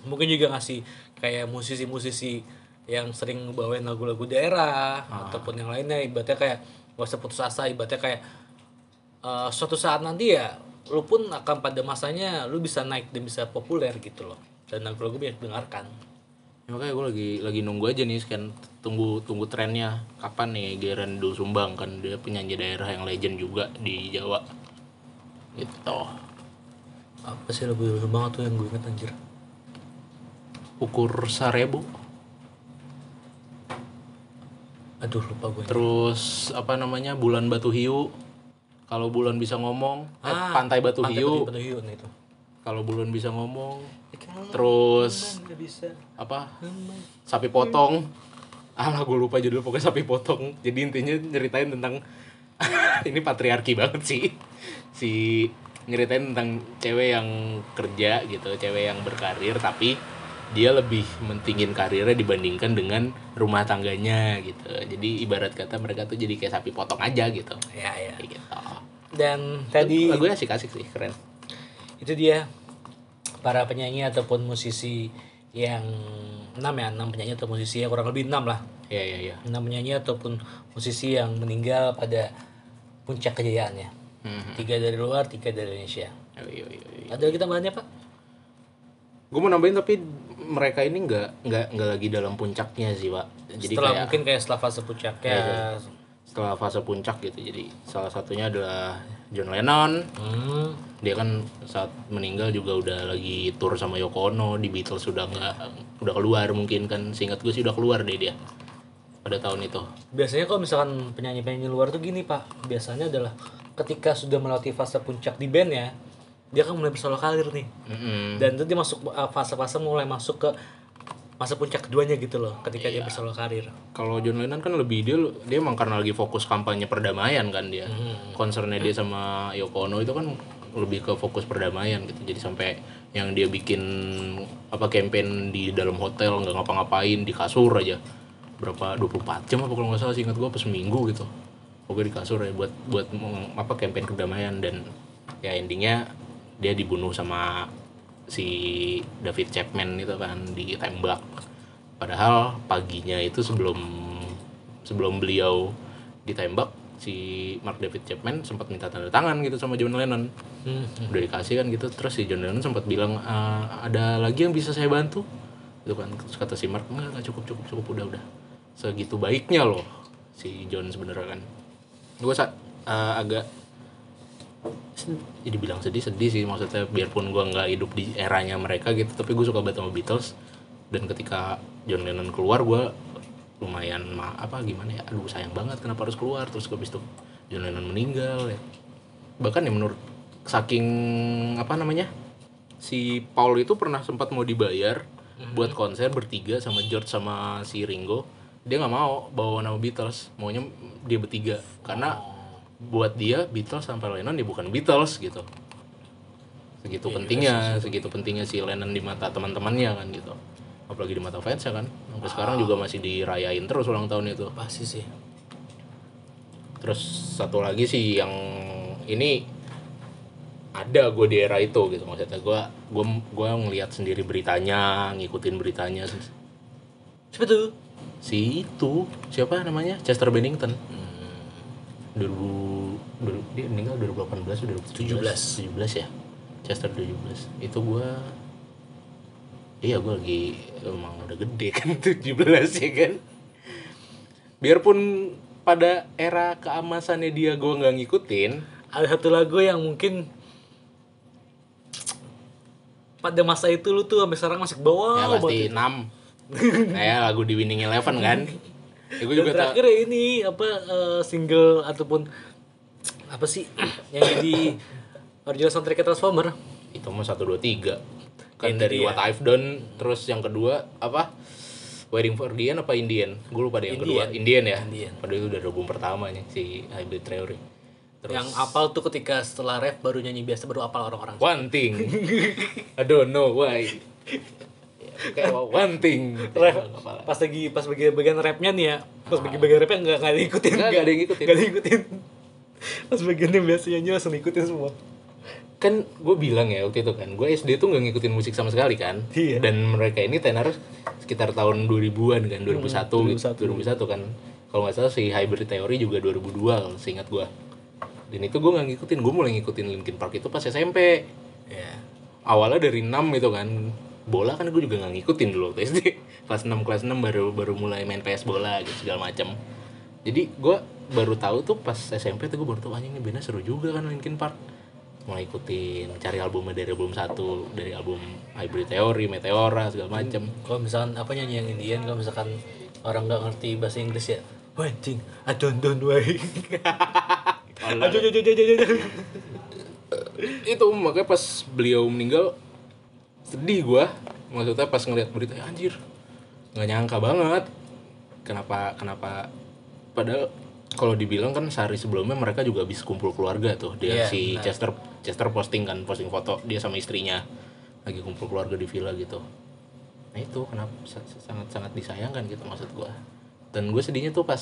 mungkin juga ngasih kayak musisi-musisi yang sering bawain lagu-lagu daerah ataupun yang lainnya ibaratnya kayak gak usah putus asa ibaratnya kayak eh, suatu saat nanti ya lu pun akan pada masanya lu bisa naik dan bisa populer gitu loh. Dan lagu-lagu banyak dengarkan
Ya, makanya gue lagi lagi nunggu aja nih kan tunggu tunggu trennya. Kapan nih Gerando Sumbang? Kan dia penyanyi daerah yang legend juga di Jawa. Gitu.
Apa sih lagu banget tuh yang gue inget anjir?
Ukur sarebo
aduh lupa gue
terus apa namanya bulan batu hiu kalau bulan bisa ngomong eh,
Ah,
pantai batu hiu.
Batu Hiu nah itu.
Kalau bulan bisa ngomong terus
nggak bisa.
apa? Sapi potong. Alah gue lupa judul pokoknya sapi potong. Jadi intinya nyeritain tentang ini patriarki banget sih. Si nyeritain tentang cewek yang kerja gitu cewek yang berkarir tapi dia lebih mentingin karirnya dibandingkan dengan rumah tangganya gitu. Jadi ibarat kata mereka tuh jadi kayak sapi potong aja gitu.
Ya ya.
Kayak gitu.
Dan tadi
lagunya asik-asik sih keren.
Itu dia para penyanyi ataupun musisi yang enam ya enam penyanyi atau musisi ya kurang lebih enam lah.
Iya iya iya
enam penyanyi ataupun musisi yang meninggal pada puncak kejayaannya.
Hmm.
tiga dari luar tiga dari Indonesia.
Iya, iya, iya, iya.
ada lagi tambahannya pak?
Gue mau nambahin tapi mereka ini nggak nggak nggak lagi dalam puncaknya sih pak. Jadi
setelah
kayak
mungkin kayak setelah fase puncaknya
Iya, setelah fase puncak gitu. Jadi salah satunya adalah John Lennon.
Hmm,
dia kan saat meninggal juga udah lagi tour sama Yoko Ono. Di Beatles sudah nggak udah keluar mungkin kan. Seingat gue sih udah keluar deh dia. Pada tahun itu.
Biasanya kalau misalkan penyanyi-penyanyi luar tuh gini pak. Biasanya adalah ketika sudah melewati fase puncak di band ya dia kan mulai bersolo karir nih.
Mm-mm.
dan itu dia masuk uh, fase-fase mulai masuk ke masa puncak keduanya gitu loh ketika
Iya.
dia bersolo karir.
Kalau John Lennon kan lebih dia dia emang karena lagi fokus kampanye perdamaian kan dia. Concernnya dia sama Yoko Ono itu kan lebih ke fokus perdamaian gitu. Jadi sampai yang dia bikin apa campaign di dalam hotel nggak ngapa-ngapain di kasur aja. Berapa 24 jam apa kalau nggak salah sih ingat gua pas seminggu gitu. Pokoknya di kasur ya buat buat apa campaign perdamaian. Dan ya endingnya dia dibunuh sama si David Chapman itu kan ditembak. Padahal paginya itu sebelum sebelum beliau ditembak si Mark David Chapman sempat minta tanda tangan gitu sama John Lennon.
Hmm.
udah dikasih kan gitu terus si John Lennon sempat bilang "Eh, ada lagi yang bisa saya bantu? Itu kan terus kata si Mark enggak, enggak cukup cukup cukup udah udah. Segitu baiknya loh si John sebenarnya kan. Gue eh, agak jadi bilang sedih sedih sih maksudnya biarpun gue nggak hidup di eranya mereka gitu tapi gue suka banget sama Beatles. Dan ketika John Lennon keluar gue lumayan ma apa gimana ya aduh sayang banget kenapa harus keluar. Terus habis itu John Lennon meninggal ya. Bahkan ya menurut saking apa namanya si Paul itu pernah sempat mau dibayar buat konser bertiga sama George sama si Ringo. Dia nggak mau bawa nama Beatles maunya dia bertiga. Karena buat dia Beatles sampai Lennon dia bukan Beatles gitu. Segitu pentingnya segitu pentingnya si Lennon di mata teman-temannya kan gitu. Apalagi di mata fans ya kan. Sampai sekarang juga masih dirayain terus ulang tahun itu.
Pasti sih.
Terus satu lagi sih yang ini ada gue di era itu gitu. Maksudnya gue gue gue ngelihat sendiri beritanya ngikutin beritanya.
Siapa tuh?
Si itu siapa namanya? Chester Bennington. 2000 dulu- dia meninggal 2018 atau 2017 17 ya? Chester 17 itu gue iya gue lagi emang udah gede kan 17 ya kan? Biarpun pada era keemasannya dia gue nggak ngikutin
ada satu lagu yang mungkin pada masa itu lu tuh sampai sekarang masih ke bawah
ya pasti. 6 kayak lagu di Winning Eleven kan ya, gue
Dan
juga tak
terakhir ya ini apa eh, single ataupun apa sih yang jadi original soundtrack Transformer
itu mah satu dua tiga kan dari. What I've Done terus yang kedua apa Waiting for the End apa Indian? Gue lupa deh yang kedua.
Indian.
Indian ya.
Indian.
Padahal itu udah album pertamanya si Hybrid Theory. Terus
Yang apal tuh ketika setelah ref baru nyanyi biasa baru apal orang-orang.
One Thing. I don't know why. Ya, kayak one thing. Nggak apa-apa.
pas lagi pas bagian bagian rapnya nih ya, pas bagian bagian rapnya nggak nggak diikutin,
Nggak, ada yang ngikutin.
nggak diikutin. Pas bagian yang biasa nyanyi langsung ikutin semua.
kan gue bilang ya waktu itu kan gue SD tuh nggak ngikutin musik sama sekali kan
Iya.
dan mereka ini tenar sekitar tahun 2000-an kan 2001 gitu 2001 kan kalau nggak salah si Hybrid Theory juga 2002 kalau seingat gue dan itu gue nggak ngikutin gue mulai ngikutin Linkin Park itu pas SMP
Ya.
awalnya dari 6 itu kan bola kan gue juga nggak ngikutin dulu waktu SD pas 6 kelas 6 baru baru mulai main PS bola gitu segala macam jadi gue baru tahu tuh pas SMP tuh gue baru tahu anjing ini bandnya seru juga kan Linkin Park mulai ikutin cari albumnya dari album satu dari album Hybrid Theory Meteora segala macam
Kalau misalkan apa nyanyi yang Indian, kalau misalkan orang nggak ngerti bahasa Inggris ya, waiting, I don't don't. Aduh, aduh, aduh, aduh, aduh, aduh.
itu makanya pas beliau meninggal sedih gua. Maksudnya pas ngeliat berita ya, anjir nggak nyangka banget. Kenapa kenapa? Padahal kalau dibilang kan sehari sebelumnya mereka juga habis kumpul keluarga tuh. Dia
Iya,
si
benar.
Chester Chester posting kan posting foto dia sama istrinya. Lagi kumpul keluarga di villa gitu. Nah itu kenapa sangat sangat disayangkan gitu maksud gua. Dan gue sedihnya tuh pas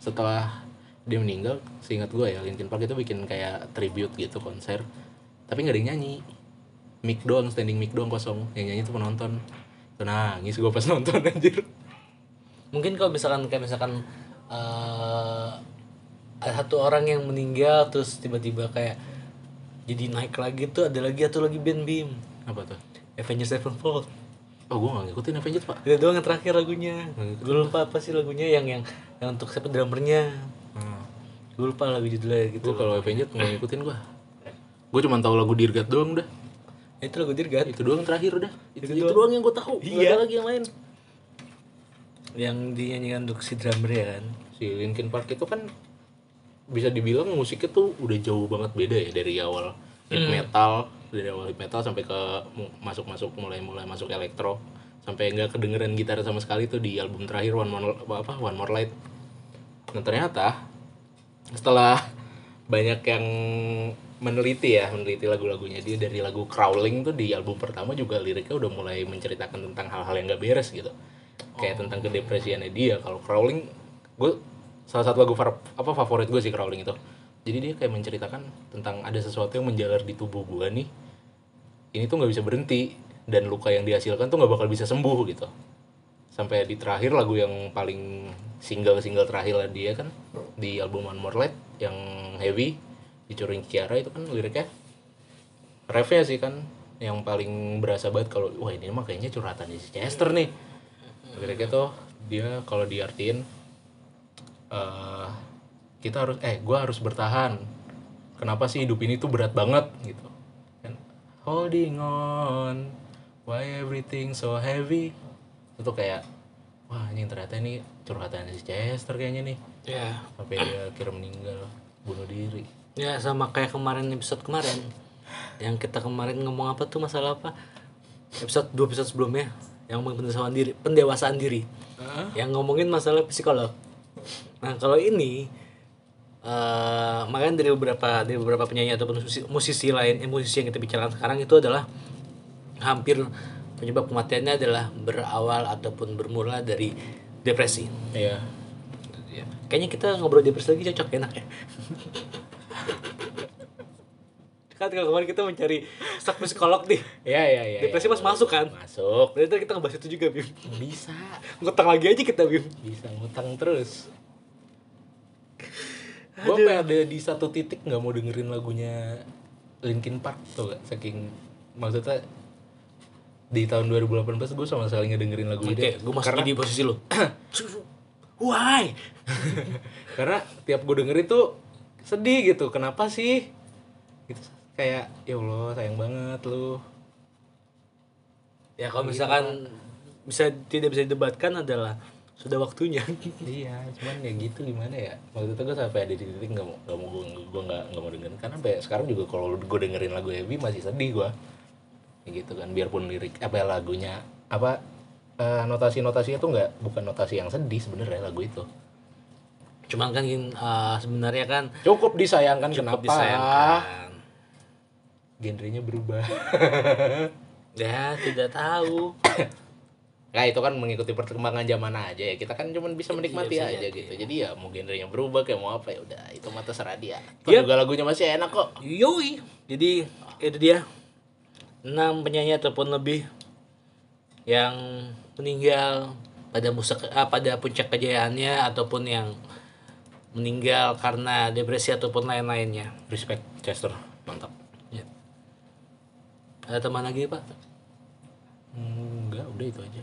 setelah dia meninggal seingat gue ya Linkin Park itu bikin kayak tribute gitu konser tapi nggak ada yang nyanyi mic doang standing mic doang kosong. Yang nyanyi tuh penonton. Tuh nangis gue pas nonton anjir.
Mungkin kalau misalkan kayak misalkan eh ada satu orang yang meninggal terus tiba-tiba kayak jadi naik lagi tuh ada lagi atau lagi band Bim
apa tuh?
Avengers Sevenfold.
Oh gue nggak ngikutin Avengers pak.
Itu doang yang terakhir lagunya. Gue lupa apa sih lagunya yang yang yang untuk siapa drummernya.
Hmm.
gue lupa lagu judulnya gitu
gue kalau Avengers nggak ngikutin gue gue cuma tahu lagu God doang udah
itu lagu Dirgat.
Itu doang terakhir udah. Itu,
Itu
itu
doang.
doang yang gue tahu.
Iya.
ada lagi yang lain.
Yang dinyanyikan untuk si drummer ya kan?
Si Linkin Park itu kan bisa dibilang musiknya tuh udah jauh banget beda ya dari awal hip metal dari awal hip metal sampai ke masuk masuk mulai mulai masuk elektro. Sampai nggak kedengeran gitar sama sekali tuh di album terakhir One More apa One More Light. Nah ternyata setelah banyak yang meneliti ya meneliti lagu-lagunya. Dia dari lagu Crawling tuh di album pertama juga liriknya udah mulai menceritakan tentang hal-hal yang gak beres gitu. Kayak tentang kedepresiannya dia. Kalau Crawling gue salah satu lagu far- apa favorit gue sih Crawling itu. Jadi dia kayak menceritakan tentang ada sesuatu yang menjalar di tubuh gue nih. Ini tuh nggak bisa berhenti. Dan luka yang dihasilkan tuh nggak bakal bisa sembuh gitu. Sampai di terakhir lagu yang paling single single terakhir lah dia kan di album One More Light yang heavy dicuring Kiara itu kan liriknya refnya sih kan yang paling berasa banget kalau wah ini mah kayaknya curhatan si Chester nih. Liriknya tuh dia kalau diartiin eh kita harus eh gua harus bertahan. Kenapa sih hidup ini tuh berat banget? Gitu. Kan holding on. Why everything so heavy? Itu tuh kayak wah ini ternyata ini curhatan si Chester kayaknya nih.
Ya
sampai dia akhirnya meninggal bunuh diri
ya sama kayak kemarin episode kemarin. Yang kita kemarin ngomong apa tuh masalah apa? Episode dua episode sebelumnya yang ngomongin pendewasaan diri pendewasaan diri. Yang ngomongin masalah psikolog. Nah kalau ini eh makanya dari beberapa dari beberapa penyanyi ataupun musisi, musisi lain eh, musisi yang kita bicarakan sekarang itu adalah hampir penyebab kematiannya adalah berawal ataupun bermula dari depresi.
Iya.
Ya. Kayaknya kita ngobrol depresi lagi cocok enak ya. kan kalau kemarin kita mencari stok psikolog nih.
iya iya iya
Depresi
iya.
pas masuk kan.
masuk
Berarti ntar kita ngebahas itu juga, Bim.
bisa
Ngutang lagi aja kita, Bim.
bisa ngutang terus gue ada di satu titik nggak mau dengerin lagunya Linkin Park tuh gak saking maksudnya di tahun 2018 gue sama sekali dengerin lagu
Oke,
dia
gue masih
karena
di posisi lo. Why?
karena tiap gue dengerin tuh sedih gitu kenapa sih gitu kayak ya Allah sayang banget lu.
Ya kalau misalkan bisa tidak bisa didebatkan adalah sudah waktunya.
iya cuman ya gitu gimana ya? Waktu itu gue sampai ada di titik nggak mau nggak mau gue gue nggak nggak mau dengerin. Karena sampai sekarang juga kalau gue dengerin lagu Heavy masih sedih gue ya gitu kan biarpun lirik apa lagunya apa eh, notasi-notasinya tuh nggak bukan notasi yang sedih sebenarnya lagu itu.
Cuman kan eh, sebenarnya kan
cukup disayangkan
cukup
kenapa?
disayangkan.
Genrenya berubah
Ya, tidak tahu.
Nah itu kan mengikuti perkembangan zaman aja ya kita kan cuma bisa menikmati
bisa
aja
jadi.
gitu jadi ya mau genrenya berubah kayak mau apa ya udah itu mata serah dia
Yep.
juga lagunya masih enak kok
Yoi. Jadi itu dia enam penyanyi ataupun lebih yang meninggal pada musa ah, pada puncak kejayaannya ataupun yang meninggal karena depresi ataupun lain-lainnya.
respect Chester mantap
Ya. Ada teman lagi pak?
Hmm, enggak udah itu aja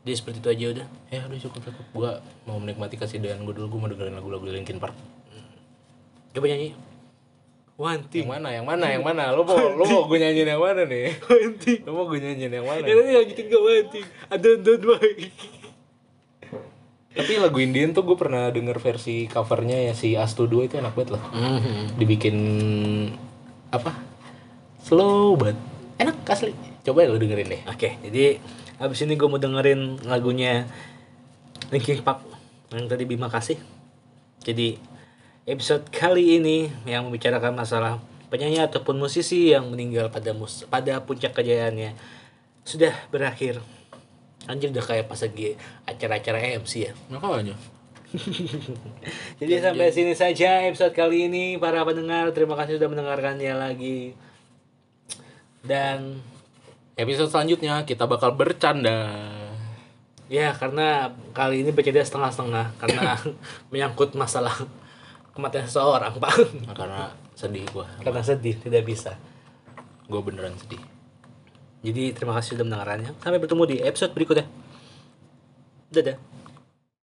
Jadi seperti itu aja udah.
ya udah cukup cukup gua mau menikmati kasihan gue dulu gue mau dengerin lagu-lagu Linkin Park
Coba nyanyi. One
yang
thing.
mana yang mana yang mana lo mau lo mau gue nyanyiin yang mana nih
One thing.
lo mau gue nyanyiin yang mana
Ya nanti lanjutin ke one thing. I don't don't why.
tapi lagu Indian tuh gue pernah denger versi covernya ya si Astu 2 itu enak banget loh
Mhm.
dibikin apa slow banget enak asli coba ya lo dengerin deh
Oke, jadi habis ini gue mau dengerin lagunya Linkin Park yang tadi Bima kasih. Jadi episode kali ini yang membicarakan masalah penyanyi ataupun musisi yang meninggal pada mus pada puncak kejayaannya sudah berakhir. Anjir udah kayak pas lagi acara-acara MC ya.
makanya
Jadi sampai sini saja episode kali ini para pendengar. Terima kasih sudah mendengarkannya lagi. Dan
episode selanjutnya kita bakal bercanda
Ya, karena kali ini bercanda setengah-setengah karena menyangkut masalah kematian seseorang, Pak.
Nah, karena sedih gue
karena sedih, tidak bisa.
gue beneran sedih
Jadi terima kasih sudah mendengarkannya. Sampai bertemu di episode berikutnya. Dadah.